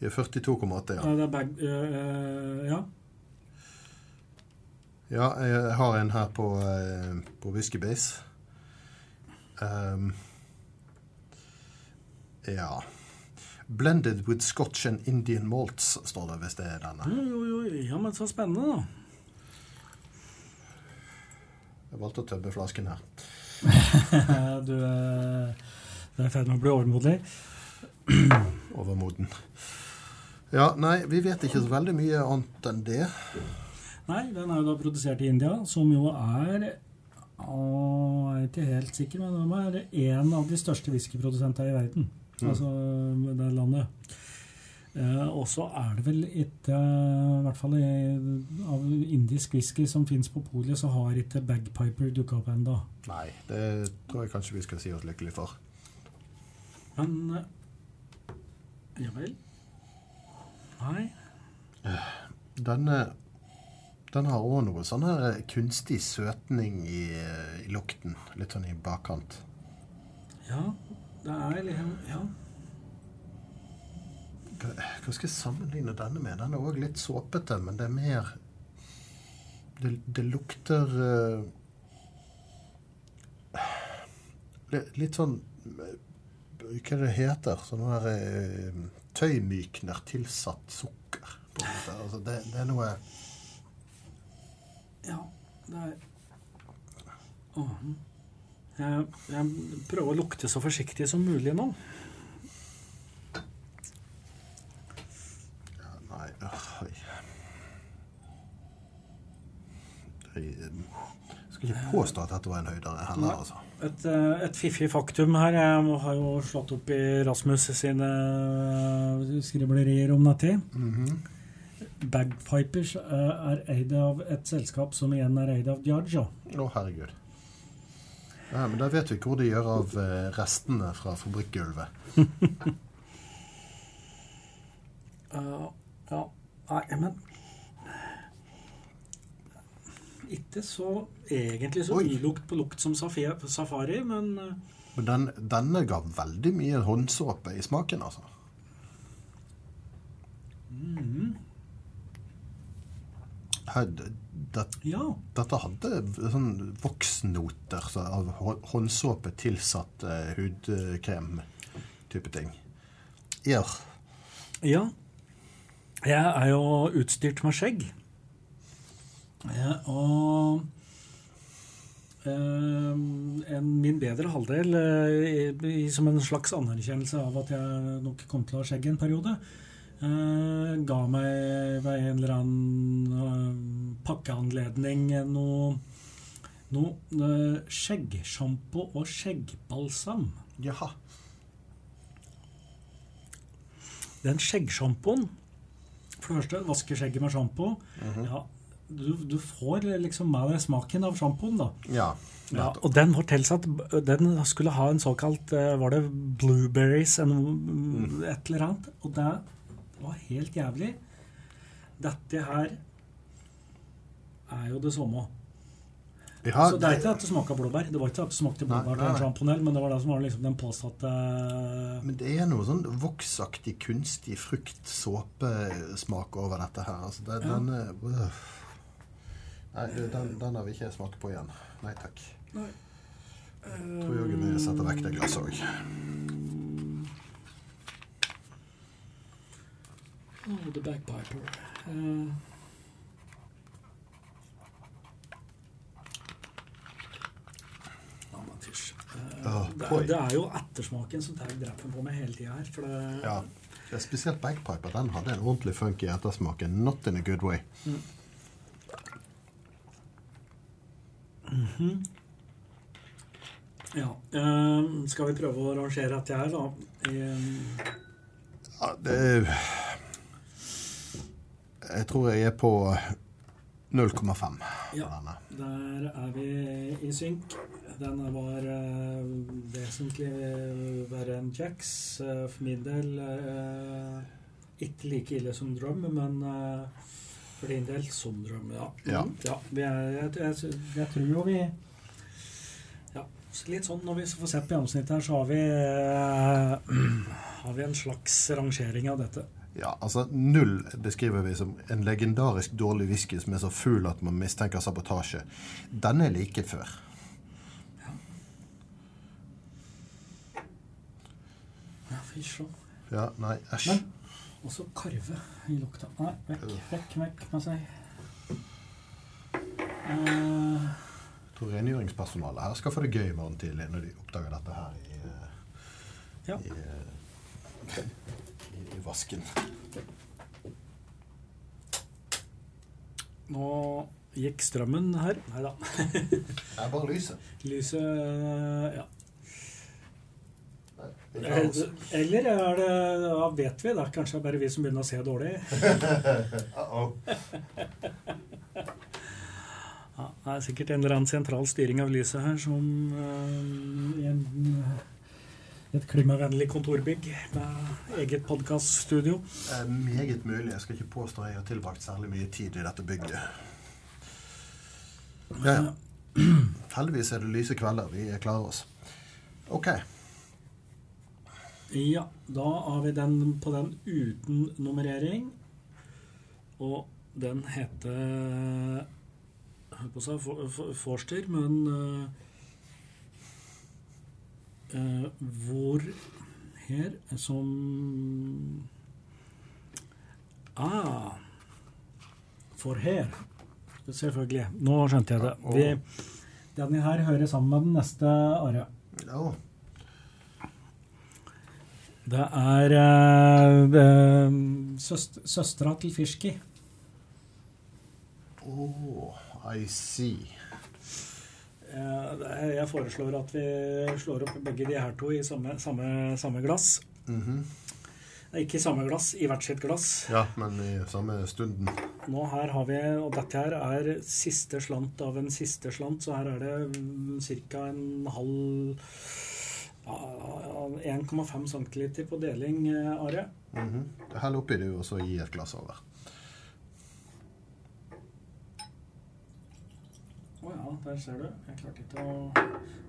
Er 42,8, ja. Ja, det bag... eh, ja. Ja, jeg har en her på, eh, på Whiskybase. Um, ja. Blended with Scotch and Indian malts, står det hvis det er denne. Jo, jo, jo. Ja, men så spennende, da. Jeg valgte å tømme flasken her. du, eh, du er i ferd med å bli overmodig. Overmoden. Ja, nei, vi vet ikke så veldig mye annet enn det. Nei, den er jo da produsert i India, som jo er å, Jeg er ikke helt sikker, men de er en av de største whiskyprodusentene i verden. Altså det landet. Eh, og så er det vel ikke I hvert fall i, av indisk whisky som fins på polet, så har ikke Bagpiper dukka opp ennå. Nei, det tror jeg kanskje vi skal si oss lykkelig for. Men eh, Ja vel? Nei? Denne den har òg noe sånn her kunstig søtning i, i lukten. Litt sånn i bakkant. Ja, det er liksom Ja. Hva skal jeg sammenligne denne med? Den er òg litt såpete, men det er mer Det, det lukter uh, Litt sånn eh, Hva er det heter? Sånn her uh, tøymykner tilsatt sukker. På en måte. Altså, det, det er noe Ja, det er oh. Jeg, jeg prøver å lukte så forsiktig som mulig nå. ja, Nei øh, oi. Jeg eh, skal ikke påstå at dette var en høydere heller, altså. Et, eh, et fiffig faktum her. Jeg har jo slått opp i Rasmus sine eh, skriblerier om dette. -hmm. Bagpipers eh, er eid av et selskap som igjen er eid av Diagio. Å, herregud. Ja, men da vet vi hvor de gjør av restene fra fabrikkgulvet. uh, ja, nei, men Ikke så egentlig så ilukt på lukt som safari, men eh, Men den, denne ga veldig mye håndsåpe i smaken, altså. Mm. Her, det, ja. dette hadde sånn voksnoter så av håndsåpe tilsatt eh, hudkrem-type ting. Ja. Ja. Jeg er jo utstyrt med skjegg. Ja, og eh, en, min bedre halvdel, eh, som en slags anerkjennelse av at jeg nok kom til å ha skjegg en periode, eh, ga meg ved en eller annen pakkeanledning noe, noe skjeggsjampo og skjeggbalsam. Jaha. Den skjeggsjampoen For det første, vaske skjegget med sjampo. ja, du, du får liksom med deg smaken av sjampoen, da. Ja. Ja, og den var tilsatt Den skulle ha en såkalt eh, Var det blueberries eller noe- et eller annet? Og det var helt jævlig. Dette her er jo det samme. Ja, Så det er ikke at det smaker blåbær. Det var ikke at det smakte blåbær nei, nei. sjamponell, men det var det som var liksom den påsatte Men det er noe sånn voksaktig, kunstig frukt-såpesmak over dette her. Altså, det, Ja. den, er- øh. Nei, den, den har vi ikke smakt på igjen. Nei takk. Nei. Tror Jørgen vi setter vekk det glasset òg. Oh, the bagpiper. Uh. men fysj. Eh, Ja, det, er, det er jo ettersmaken som tar drepen på meg hele tida her. For det, Ja. Det er spesielt Bagpiper. Den hadde en ordentlig funky ettersmak. Not in a good way. Ja. Eh, skal vi prøve å rangere dette her, da? Um. Ja, det Jeg tror jeg er på 0,5 Ja. Der er vi i synk. Den var uh, vesentlig verre enn Jacks. Uh, for min del uh, ikke like ille som Drum, men eh, for din del som drøm, ja. Ja. Mm, ja vi er, jeg, jeg, jeg tror jo vi Ja, litt sånn når vi får sett på gjennomsnittet her, så har vi eh, har vi en slags rangering av dette. Ja, altså Null beskriver vi som en legendarisk dårlig whisky som er så full at man mistenker sabotasje. Den er like før. Ja, fy så. Ja, nei, æsj. Men også karve i lukta. Nei, vekk, vekk, vekk med seg. Uh, Jeg tror rengjøringspersonalet her skal få det gøy i morgen tidlig når de oppdager dette her i, eh, ja. i, eh, i, i vasken. Nå gikk strømmen her. Nei da. Det er bare lyset. Lyset eh, Ja. Nei, vi klarer oss. Eller er det Ja, vet vi. Det er kanskje bare vi som begynner å se dårlig. Uh-oh. Ja, det er sikkert en eller annen sentral styring av lyset her som uh, i en, et klimavennlig kontorbygg med eget podkaststudio. Eh, meget mulig. Jeg skal ikke påstå jeg har tilbrakt særlig mye tid i dette bygget. Ja, ja. Heldigvis er det lyse kvelder. Vi klarer oss. OK. Ja, da har vi den på den uten nummerering. Og den heter Hør på seg, Forster, men uh, uh, hvor her som Ah. For her. Selvfølgelig. Nå skjønte jeg det. Vi, denne her hører sammen med den neste, Are. Ja. Det er uh, søst, søstera til Fishki. Oh, I see. Eh, jeg foreslår at vi slår opp begge de her to i samme, samme, samme glass. Mm -hmm. ikke i samme glass, i hvert sitt glass. Ja, men i samme stunden. Nå her har vi, og dette her er siste slant av en siste slant, så her er det ca. en halv ja, 1,5 cm på deling, Are. Mm -hmm. Hell oppi du, og så gi et glass over. Å ja, der ser du. Jeg klarte ikke å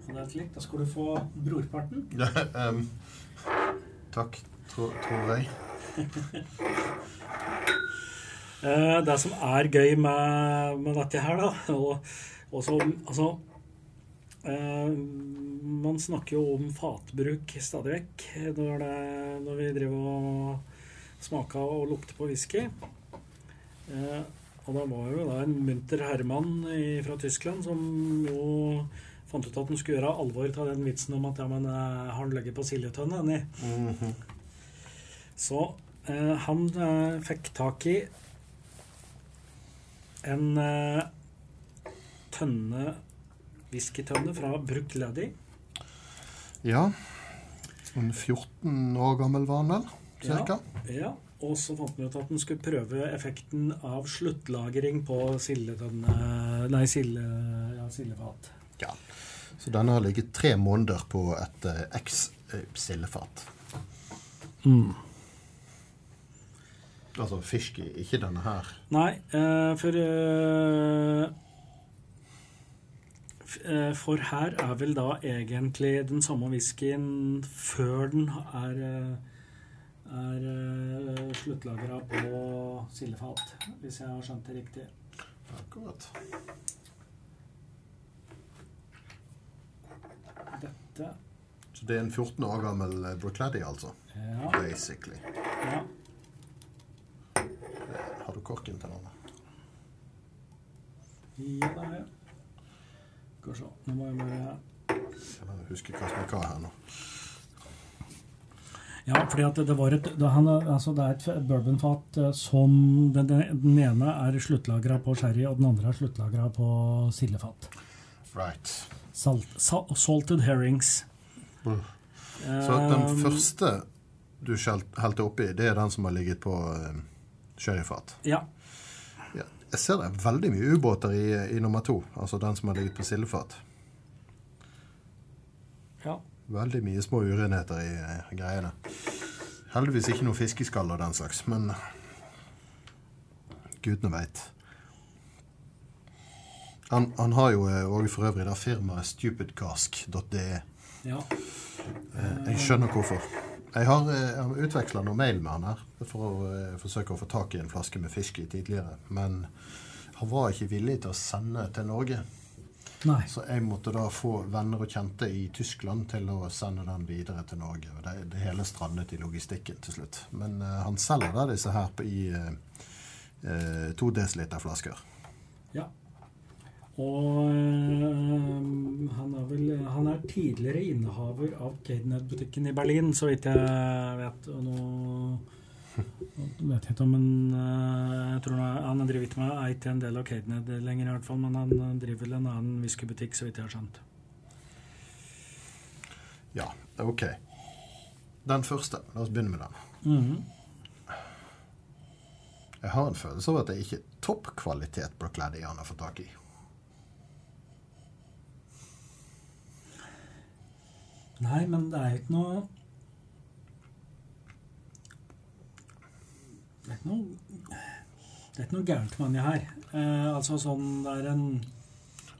få det helt likt. Da skal du få brorparten. um, takk, tror, tror jeg. Eh, det som er gøy med, med dette her, da og, og så, Altså eh, Man snakker jo om fatbruk stadig vekk når, når vi driver og smaker og lukter på whisky. Eh, Og da var jo da en munter herremann fra Tyskland som jo fant ut at han skulle gjøre alvor av den vitsen om at ja, men eh, har han ligget på sildetønne, Mm -hmm. Så eh, han eh, fikk tak i en eh, tønne whiskytønne fra Brook Laddy. Ja. En 14 år gammel var han vel? Cirka? Ja, og så fant vi ut at en skulle prøve effekten av sluttlagring på sildetønne Nei, silde, ja, sildefat. Ja. Så denne har ligget tre måneder på et eh, eks-sildefat. Mm. Altså fisk, ikke denne her. Nei, eh, for eh, For her er vel da egentlig den samme whiskyen før den er, eh, er eh, sluttlagra på sildefat, hvis jeg har skjønt det riktig. Akkurat. Dette Så det er en 14 år gammel eh, Brookladdy, altså? Ja. Basically. ja. Har du korken til den? Ja, det har jeg. Skal vi se. Nå må jeg bare Jeg husker hva som er hva her nå. Ja, fordi at det var et det, han, altså det er et bourbonfat eh, som den, den ene er sluttlagra på sherry, og den andre er sluttlagra på sildefat. Right. Salt, sal, salted herrings. Mm. Så den Um, første du helte oppi, det er den som har ligget på uh, sherryfat? Ja. Ja. Jeg ser det er veldig mye ubåter i, i nummer to, altså den som har ligget på sildefat. ja. Veldig mye små urenheter i i greiene. Heldigvis ikke noe fiskeskall og den slags, men gudene veit. Han, han har jo òg for øvrig da firmaet stupidcask.de. ja. Eh, Jeg skjønner hvorfor. Jeg har, eh, har utveksla noe mail med han her for å uh, forsøke å få tak i en flaske med fisk i tidligere. Men han var ikke villig til å sende til Norge. Nei. Så jeg måtte da få venner og kjente i Tyskland til å sende den videre til Norge. Det, det hele strandet i logistikken til slutt. Men uh, han selger da disse her på, i uh, to desiliter-flasker. Ja. Og øh, han er vel Han er tidligere innehaver av Cadenhead-butikken i Berlin, så vidt jeg vet. Og nå nå vet jeg ikke om han øh, Jeg tror han, han driver ikke med eit en del av Cadenhead lenger, i hvert fall, men han driver vel en annen whiskybutikk, så vidt jeg har skjønt. Ja, OK. Den første. La oss begynne med den. Mhm. Jeg har en følelse av at det ikke er toppkvalitet Brookladdy han har fått tak i. Nei, men det er ikke noe Det er ikke noe Det er ikke noe gærent med den her. Eh, altså sånn Det er en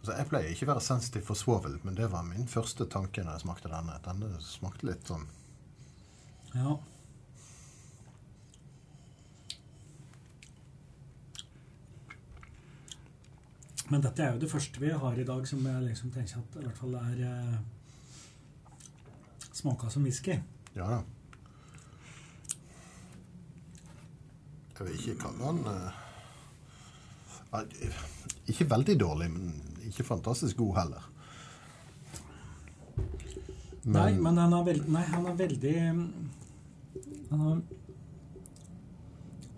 Altså, jeg pleier ikke å være sensitiv for svovel, men det var min første tanke når jeg smakte denne. Denne smakte litt sånn Ja. Men dette er jo det første vi har i dag som jeg liksom tenker at i hvert fall er eh, smaka som whisky. Ja. Jeg vil ikke kalle den eh, eh, Ikke veldig dårlig, men ikke fantastisk god heller. Nei, men han er, veld, nei, han er veldig Han har,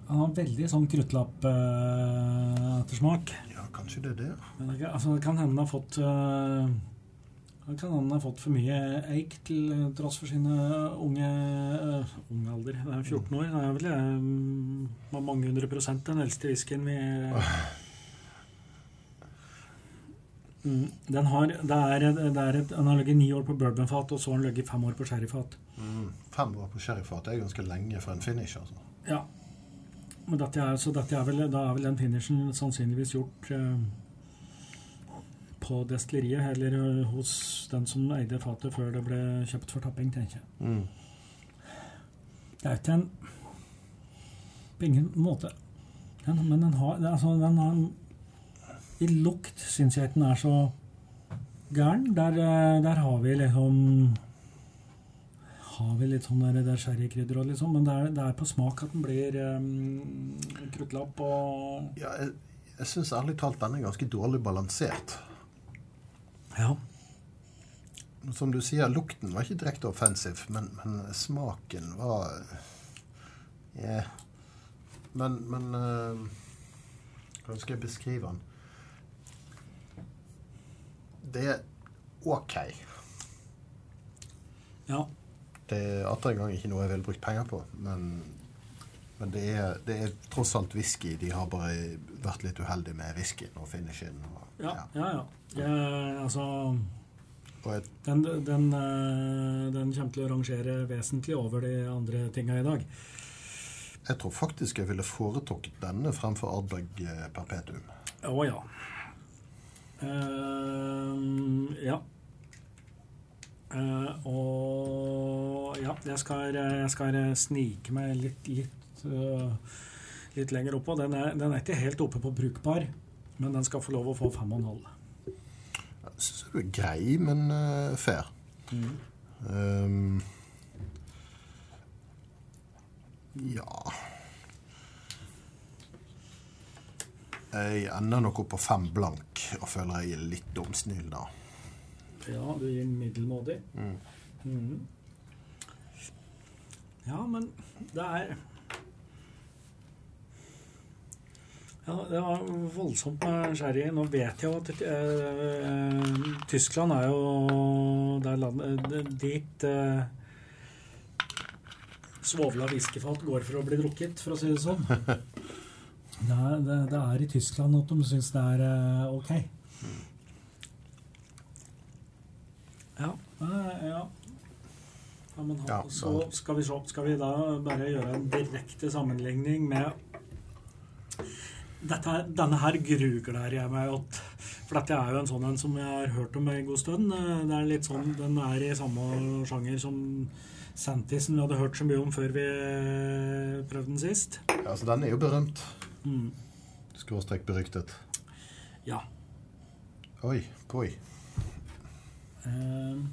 han har veldig sånn kruttlapp-ettersmak. Ja, kanskje det er det. Men det, kan- altså, det kan hende han har fått Det kan han ha fått for mye eik til øh, tross for sine unge uh, ung alder. Det er 14 år. Det er vel um, mange hundre prosent den eldste whiskyen vi Mm, Den har, det er, det er et, han har ligget ni år på bourbonfat, og så har han ligget fem år på sherryfat. Mm. Fem år på sherryfat er ganske lenge for en finish, altså. Ja. Men dette er, så dette er vel, da er vel den finishen sannsynligvis gjort eh, på destilleriet, eller eh, hos den som eide fatet før det ble kjøpt for tapping, tenker jeg. Mm. Det er ikke en På ingen måte. Den, men den har altså, den har I lukt syns jeg ikke den er så gæren. Der, eh, der har vi liksom Har vi litt sånn der, der sherrykrydder og liksom, men det er, det er på smak at den blir um, kruttlapp og Ja, jeg, jeg syns ærlig talt den er ganske dårlig balansert. Ja. Som du sier, lukten var ikke direkte offensiv, men, men smaken var yeah. Men, men uh, Hvordan skal jeg beskrive den? Det er OK. Ja. Det er atter en gang ikke noe jeg ville brukt penger på, men, men det, er, det, er, tross alt whisky. De har bare vært litt uheldige med whiskyen og finishen. Og, ja, ja. ja, Jeg, altså den, den, eh, den, kommer til å rangere vesentlig over de andre tinga i dag. Jeg tror faktisk jeg ville foretrukket denne fremfor Ardbeg eh, Perpetuum. Å ja. Uh, ja. Uh, og ja, jeg skal, jeg skal snike meg litt, litt, uh, litt lenger oppå. Den er, den er ikke helt oppe på brukbar, men den skal få lov å få 5,5. Jeg syns du er grei, men uh, fair. Mm. Um, ja Jeg ender nok opp på fem blank og føler jeg er litt dumsnill da. Ja, du gir middelmådig. Mm. Mm. Ja, men det er Ja, det var voldsomt med sherry. Nå vet jeg jo at uh, Tyskland er jo der landet dit uh, svovla whiskyfat går for å bli drukket, for å si det sånn. Det er, det, det er i Tyskland at de syns det er uh, ok. Ja. ja. ja men ja, så skal vi, se, skal vi da bare gjøre en direkte sammenligning med dette, Denne her grugler jeg meg åt. For dette er jo en sånn en som jeg har hørt om en god stund. Det er litt sånn, Den er i samme sjanger som Santisen vi hadde hørt så mye om før vi prøvde den sist. Ja, altså Den er jo berømt. Mm. Skråstrek beryktet. Ja. Oi, poi. Uh,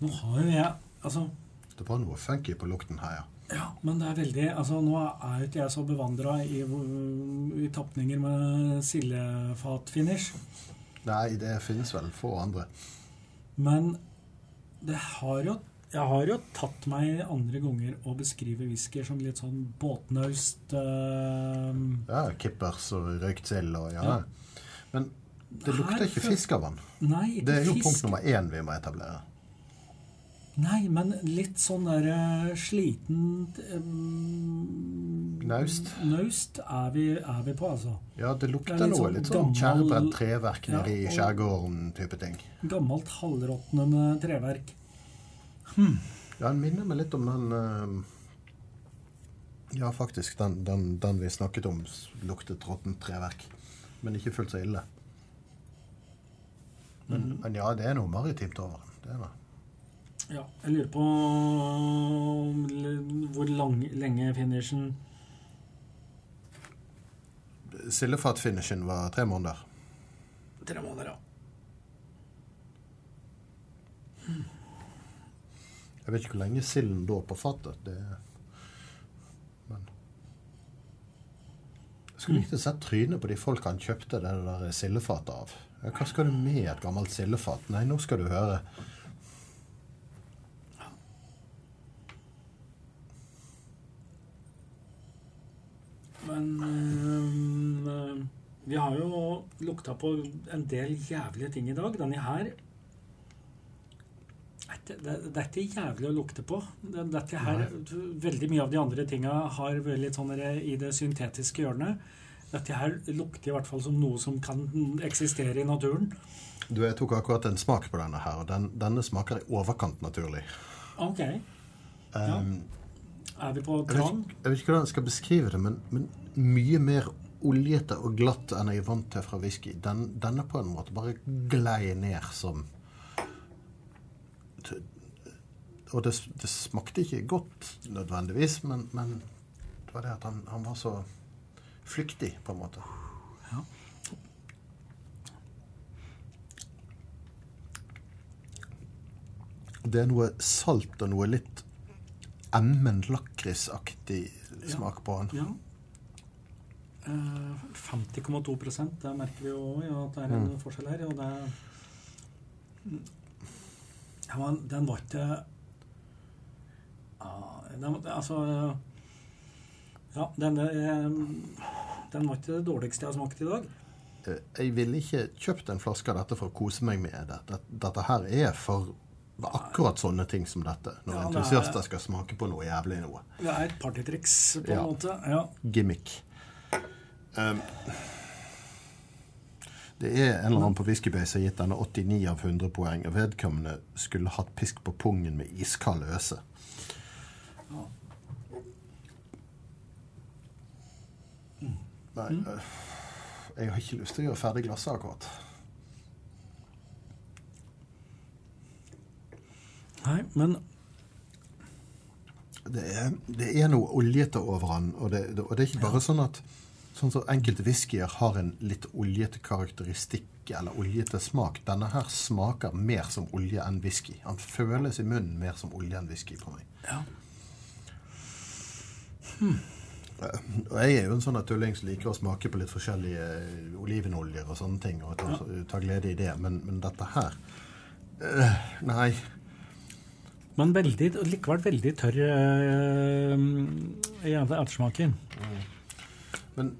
nå har jo jeg Altså Det var noe funky på lukten her, ja. Ja, men det er veldig altså Nå er jo ikke jeg så bevandra i, i tapninger med sildefat-finish. Nei, det finnes vel få andre. Men det har jo jeg har jo tatt meg andre ganger å beskrive whisky som litt sånn båtnaust uh, Ja, kippers og røykt sild og ja. ja. Men det lukter ikke fisk av den. Nei, det er jo fisk. punkt nummer én vi må etablere. Nei, men litt sånn der slitent sliten um, Naust. Naust er vi, er vi, på, altså. Ja, det lukter det noe. Sånn litt sånn tjærebrent treverk ja, nede i skjærgården-type ting. Gammelt halvråtnende treverk. Hmm. Ja, den minner meg litt om den uh, Ja, faktisk. Den, den, den, vi snakket om, luktet råttent treverk. Men ikke fullt så ille. Men, mm. men, ja, det er noe maritimt over den. Det er det. Ja, jeg lurer på hvor lang, lenge finishen Sildefat-finishen var tre måneder. Tre måneder, ja. Hmm. Jeg vet ikke hvor lenge silden lå på fatet. Det Men Jeg skulle likt å sett trynet på de folkene han kjøpte det der sildefatet av. Hva skal du med et gammelt sildefat? Nei, nå skal du høre. Men um, vi har jo lukta på en del jævlige ting i dag. Denne her det, det, er ikke jævlig å lukte på. Dette her, veldig mye av de andre tinga har vært litt sånn i det syntetiske hjørnet. Dette her lukter i hvert fall som noe som kan eksistere i naturen. Du, Jeg tok akkurat en smak på denne her, og den, denne smaker i overkant naturlig. Ok. Ja. Er vi på tran? Jeg, jeg vet ikke hvordan jeg skal beskrive det, men, men, mye mer oljete og glatt enn jeg er vant til fra whisky. Den, denne på en måte bare glei ned som Og det, det, smakte ikke godt nødvendigvis, men, men det var det at han, han var så flyktig, på en måte. Ja. Det er noe salt og noe litt emmen lakrisaktig smak på den. Ja. Eh, 50,2% Det merker vi jo ja, at det er en Mm. forskjell her. Og det ja, Den var ikke ja, den, Altså Ja, den, eh, den var ikke det dårligste jeg har smakt i dag. Eh, Jeg ville ikke kjøpt en flaske av dette for å kose meg med det. Dette her er for akkurat sånne ting som dette. Når Ja, det er- entusiaster skal smake på noe jævlig noe. Det er et partytriks på en Ja. måte. Ja. Gimmick. Um, det er en eller annen på Whiskybase som har gitt denne 89 av 100 poeng. og Vedkommende skulle hatt pisk på pungen med iskald øse. Nei, øh, jeg har ikke lyst til å gjøre ferdig glasset akkurat. Nei, men Det er, det er noe oljete over han, og det, og det er ikke bare sånn at sånn som enkelte whiskyer har en litt oljete karakteristikk eller oljete smak. Denne her smaker mer som olje enn whisky. Han føles i munnen mer som olje enn whisky på meg. ja. Og jeg er jo en sånn tulling som liker å smake på litt forskjellige eh, olivenoljer og sånne ting, og ta, ta glede i det, men, men dette her øh, Nei. Men veldig, likevel veldig tørr i ettersmaken. Men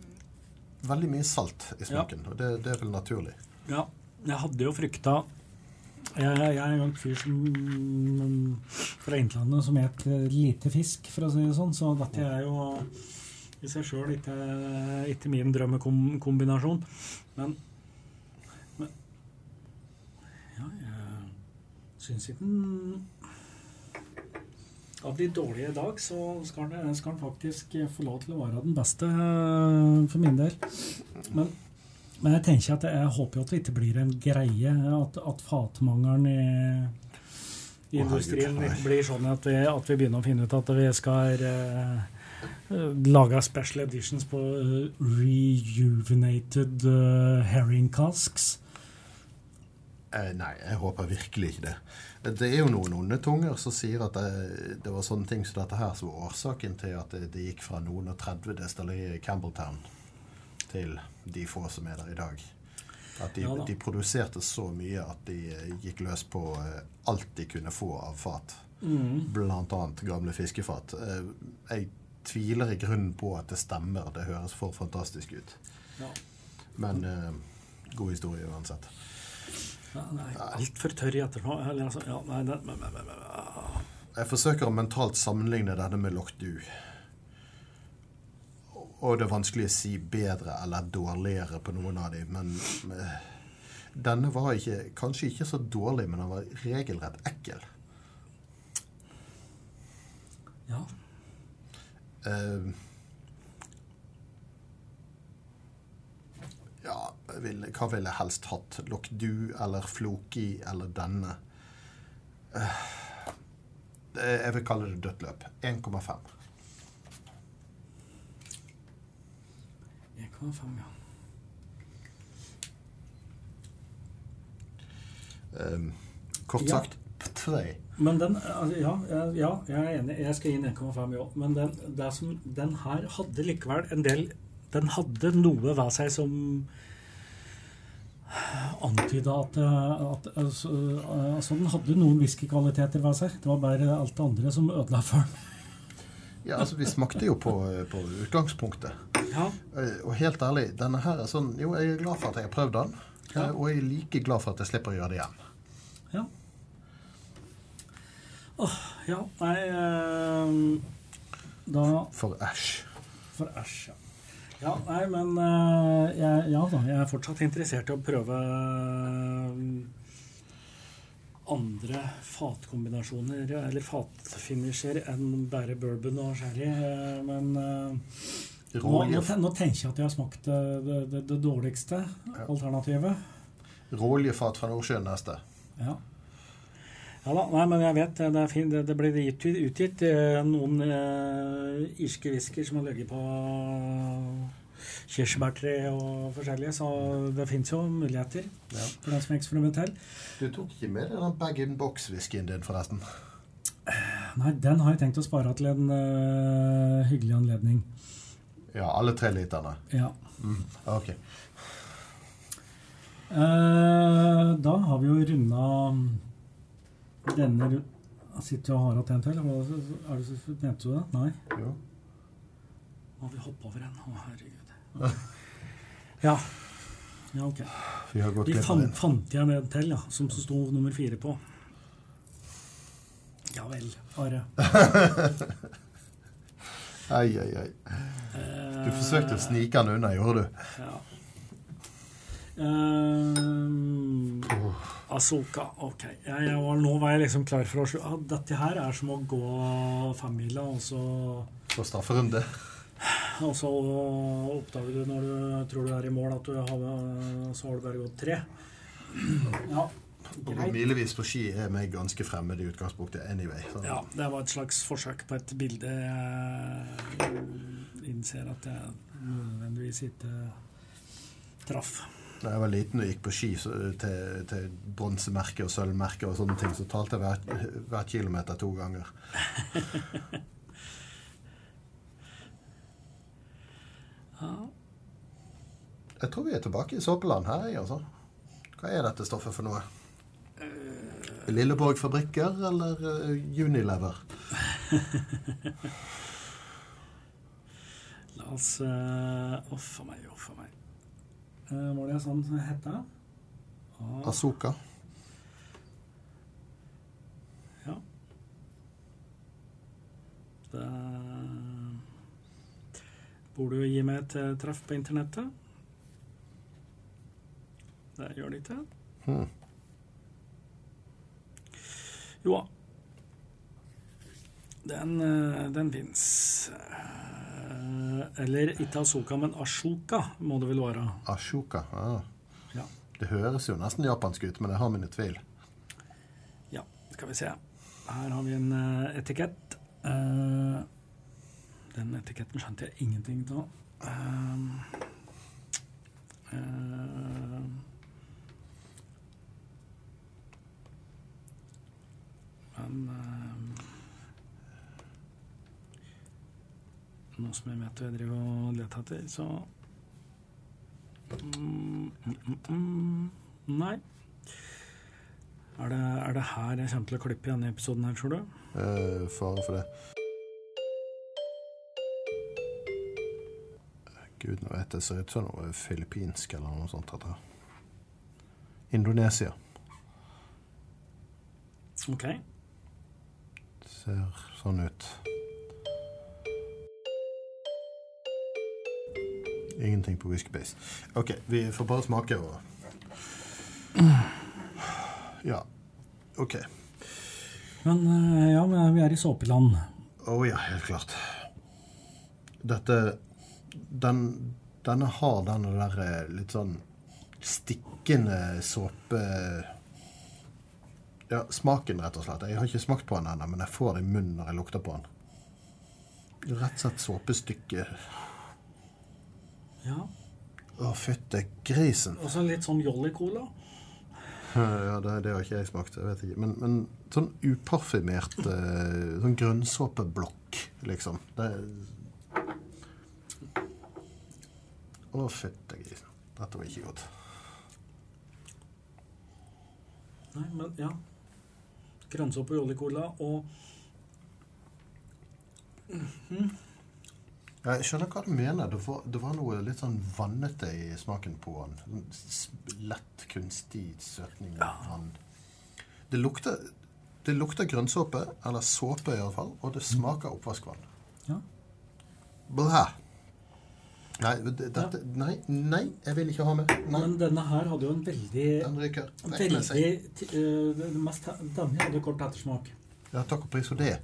veldig mye salt i smaken, og det, det er vel naturlig. Ja, jeg hadde jo frykta jeg, jeg er en fyr som fra Innlandet som et lite fisk, for å si det sånn. Så dette er jo i seg sjøl ikke, ikke min drømmekombinasjon. Men, men Ja, jeg syns ikke den Av de dårlige i dag, så skal den, skal han, faktisk få lov til å være den beste, eh, for min del. Men men jeg tenker at jeg håper jo at det ikke blir en greie at, at fatmangelen i, i industrien ikke blir sånn at vi, at vi begynner å finne ut at vi skal uh, lage special editions på uh, rejuvenated uh, herring casks. Eh, nei, jeg håper virkelig ikke det. Det er jo noen onde tunger som sier at det, det var sånne ting som dette her som var årsaken til at det, det gikk fra noen og 30 destillerier i Campbelltown til de få som er der i dag. At de, Ja da. de produserte så mye at de eh, gikk løs på eh, alt de kunne få av fat. Blant annet gamle fiskefat. Eh, Jeg tviler i grunnen på at det stemmer. Det høres for fantastisk ut. Ja. Men eh, god historie uansett. Ja, nei, Altfor tørr i. Eller, altså, ja, nei, det, men, men, men, men, Jeg forsøker å mentalt sammenligne denne med Loch Du. Og det er vanskelig å si bedre eller dårligere på noen av dem, men eh, denne var ikke, kanskje ikke så dårlig, men den var regelrett ekkel. ja. Eh, ja, vil, hva ville jeg helst hatt? Lokdu Du eller Floki eller denne? Eh, jeg vil kalle det dødt løp. 1,5. 1,5, ja. Um, kort Ja. sagt tre. Men den, altså, ja, ja, jeg er enig. Jeg skal gi den 1,5 i år. Men den, som, den her hadde likevel en del Den hadde noe ved seg som antyda at, at altså, altså, Den hadde noen whiskykvaliteter ved seg. Det var bare alt det andre som ødela for den. Ja, altså Vi smakte jo på, på utgangspunktet. Ja. Eh, Og helt ærlig, denne her er sånn Jo, jeg er glad for at jeg har prøvd den. Ja. eh, Og jeg er like glad for at jeg slipper å gjøre det igjen. Ja. Åh, ja, nei øh, Da For æsj. For æsj, ja. Ja, nei, men eh, jeg, ja da, jeg er fortsatt interessert i å prøve eh, andre fatkombinasjoner, eller fatfinisher, enn bare bourbon og sherry. eh, Men nå, nå, tenker jeg at jeg har smakt det, det, det, dårligste alternativet. Råoljefat fat fra Nordsjøen neste. Ja. Ja da, nei, men jeg vet det, er fint, det, det ble gitt, utgitt eh, noen eh, irske whisky som har ligget på kirsebærtre og forskjellige, så det fins jo muligheter Ja. for den som er eksperimentell. Du tok ikke med den bag-in-box-whiskyen din, forresten? Nei, den har jeg tenkt å spare til en uh, hyggelig anledning. Ja, alle tre literne. Ja. Ok. Uh, da har vi jo runda denne Sitter og har hatt en til? Er det så, mente du det? Nei? Jo. Har vi hoppa over en. Å, herregud. Ja. Ja, ok. Vi har gått Vi litt fant, fant igjen en til, ja, som det sto nummer fire på. Ja vel, Are. Ai, ai, ai. Du forsøkte å snike den unna, gjorde du? Ja. Um, Asoka, ok. Jeg, jeg var, nå var jeg liksom klar for å slu- ah, Dette her er som å gå femmila, og så, På strafferunde? og så oppdager du når du tror du er i mål, at du har, så har du bare gått tre. Ja, Å gå milevis på ski er meg ganske fremmed i utgangspunktet anyway. Så. Ja, det var et slags forsøk på et bilde. Jeg innser at jeg nødvendigvis ikke traff. Da jeg var liten og gikk på ski så, til, til bronsemerke og sølvmerke og sånne ting, så talte jeg hver, hver kilometer to ganger. Ja. Jeg tror vi er tilbake i såpeland her, jeg, altså. Hva er dette stoffet for noe? Lilleborg Fabrikker eller eh, Unilever? La oss uh, Uff a meg, uff a meg. Uh, var det sånn som het? da? Ah, Asoka. ja. Det Burde du gi meg et eh, treff på internettet? Det gjør det ikke. Hmm. Jo da. Den, eh, den fins. Eller ikke Asoka, men Ashoka må det vel være. Ashoka. Ah. Ja. Det høres jo nesten japansk ut, men jeg har mine tvil. Ja, skal vi se. Her har vi en eh, etikett. Eh, den etiketten skjønte jeg ingenting av. Eh, men Nå som jeg vet jeg driver og leter etter, så mm, mm, mm, mm, Nei. Er det, er det her jeg kommer til å klippe igjen i episoden her, tror du? Eh, fare for det. Gud, nå vet jeg ser ut som noe filippinsk eller noe sånt. Dette. Indonesia. Ok. Ser sånn ut. Ingenting på whisky base. OK, vi får bare smake og Ja. OK. Men eh, ja, men vi er i såpeland. Å ja, helt klart. Dette den, Denne har denne der eh, litt sånn stikkende såpe... Ja, smaken, rett og slett. Jeg har ikke smakt på den ennå, men jeg får det i munnen når jeg lukter på den. Rett og slett såpestykke. Ja. Å, fytte grisen. Og så litt sånn Jolly Cola. Ja, det, det har ikke jeg smakt. jeg vet ikke. Men, men sånn uparfymert eh, Sånn grønnsåpeblokk, liksom. Det Å, fytte grisen. Dette var ikke godt. Nei, men ja. Grønnsåpe og Jolly Cola og Ja, Jeg skjønner hva du mener. Det var, det var noe litt sånn vannete i smaken på den. Sånn Lett, kunstig søtning vann. Det lukter, det lukter grønnsåpe, eller såpe i alle fall, og det smaker oppvaskvann. Ja. Blæ! Nei, det- dette, nei, nei, jeg vil ikke ha med. Nei, Men denne her hadde jo en veldig den ryker. Veldig eh, mest, Denne hadde kort ettersmak. Ja, takk og pris for det.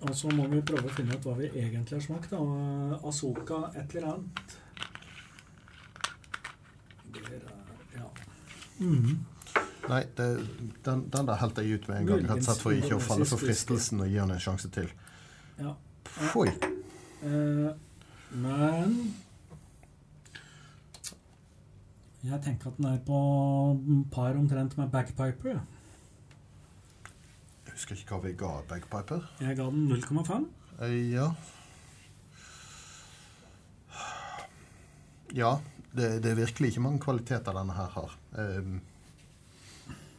Og så må vi prøve å finne ut hva vi egentlig har smakt. da. Asoka et eller annet. Det er, ja. Mm. Nei, det, den, den der helte jeg ut med en gang, rett og slett for ikke å falle for fristelsen og gi han en sjanse til. ja. Foi. Eh, men Jeg tenker at den er på par omtrent med bagpiper. ja. Husker ikke hva vi ga Bagpiper. Jeg ga den 0,5. Eh, ja. Ja. Det, det er virkelig ikke mange kvaliteter denne her har. Eh,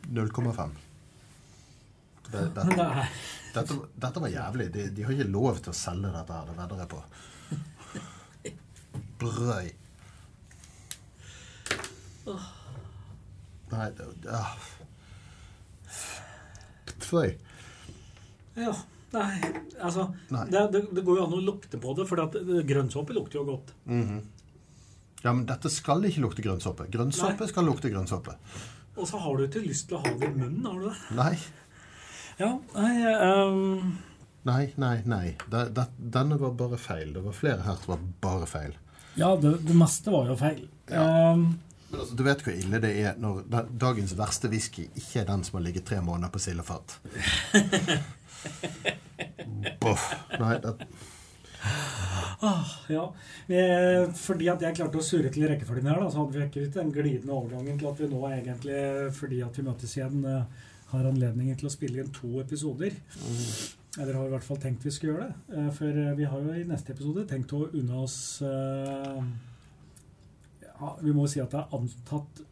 0,5. Det, dette, dette, dette var jævlig. De, de har ikke lov til å selge dette her, det vedder jeg på. Brøy. Nei, det, ja. Føy. Ja. Nei, altså Nei. Det, det, det går jo an å lukte på det, for at grønnsåpe lukter jo godt. Mhm. Ja, men dette skal ikke lukte grønnsåpe. Grønnsåpe skal lukte grønnsåpe. Og så har du ikke lyst til å ha det i munnen, har du det? Nei, Ja, nei um... nei, nei. nei. Det, det, denne var bare feil. Det var flere her som var bare feil. Ja, det, det meste var jo feil. Ja. Um... Men altså, du vet hvor ille det er når dagens verste whisky ikke er den som har ligget tre måneder på sildefat. Boff. Nei, det, ah, ja. Eh, fordi at jeg klarte å surre til rekkefølgen her, da, så hadde vi ikke den glidende overgangen til at vi nå egentlig, fordi at vi møtes igjen, eh, har anledningen til å spille inn to episoder. Eller har i hvert fall tenkt vi skal gjøre det. Eh, For vi har jo i neste episode tenkt å unne oss ja, Vi må jo si at det er antatt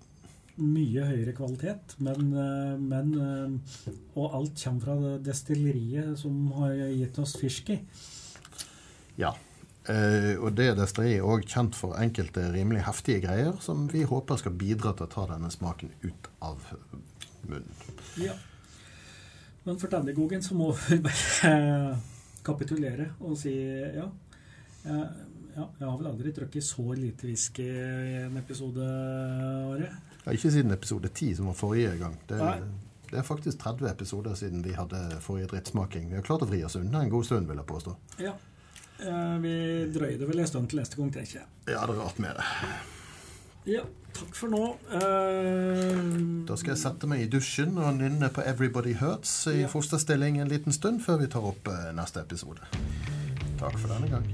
mye høyere kvalitet, men, eh, men eh, Og alt kommer fra det destilleriet som har gitt oss Fishki. ja. Eh, og det destilleriet er òg kjent for enkelte rimelig heftige greier som vi håper skal bidra til å ta denne smaken ut av munnen. Ja. Men for denne gogen så må vi bare kapitulere og si ja. Ja jeg har vel aldri drukket så lite whisky i en episode, Are. Ja, ikke siden episode 10, som var forrige gang. Det, det er faktisk 30 episoder siden vi hadde forrige drittsmaking. Vi har klart å vri oss unna en god stund, vil jeg påstå. Ja. Eh, vi drøyde vel en stund til neste gang, tenker jeg. Ja, det er rart med det. Ja, takk for nå. Eh, Da skal jeg sette meg i dusjen og nynne på 'Everybody Hurts' i Ja. fosterstilling en liten stund før vi tar opp eh, neste episode. Takk for denne gang.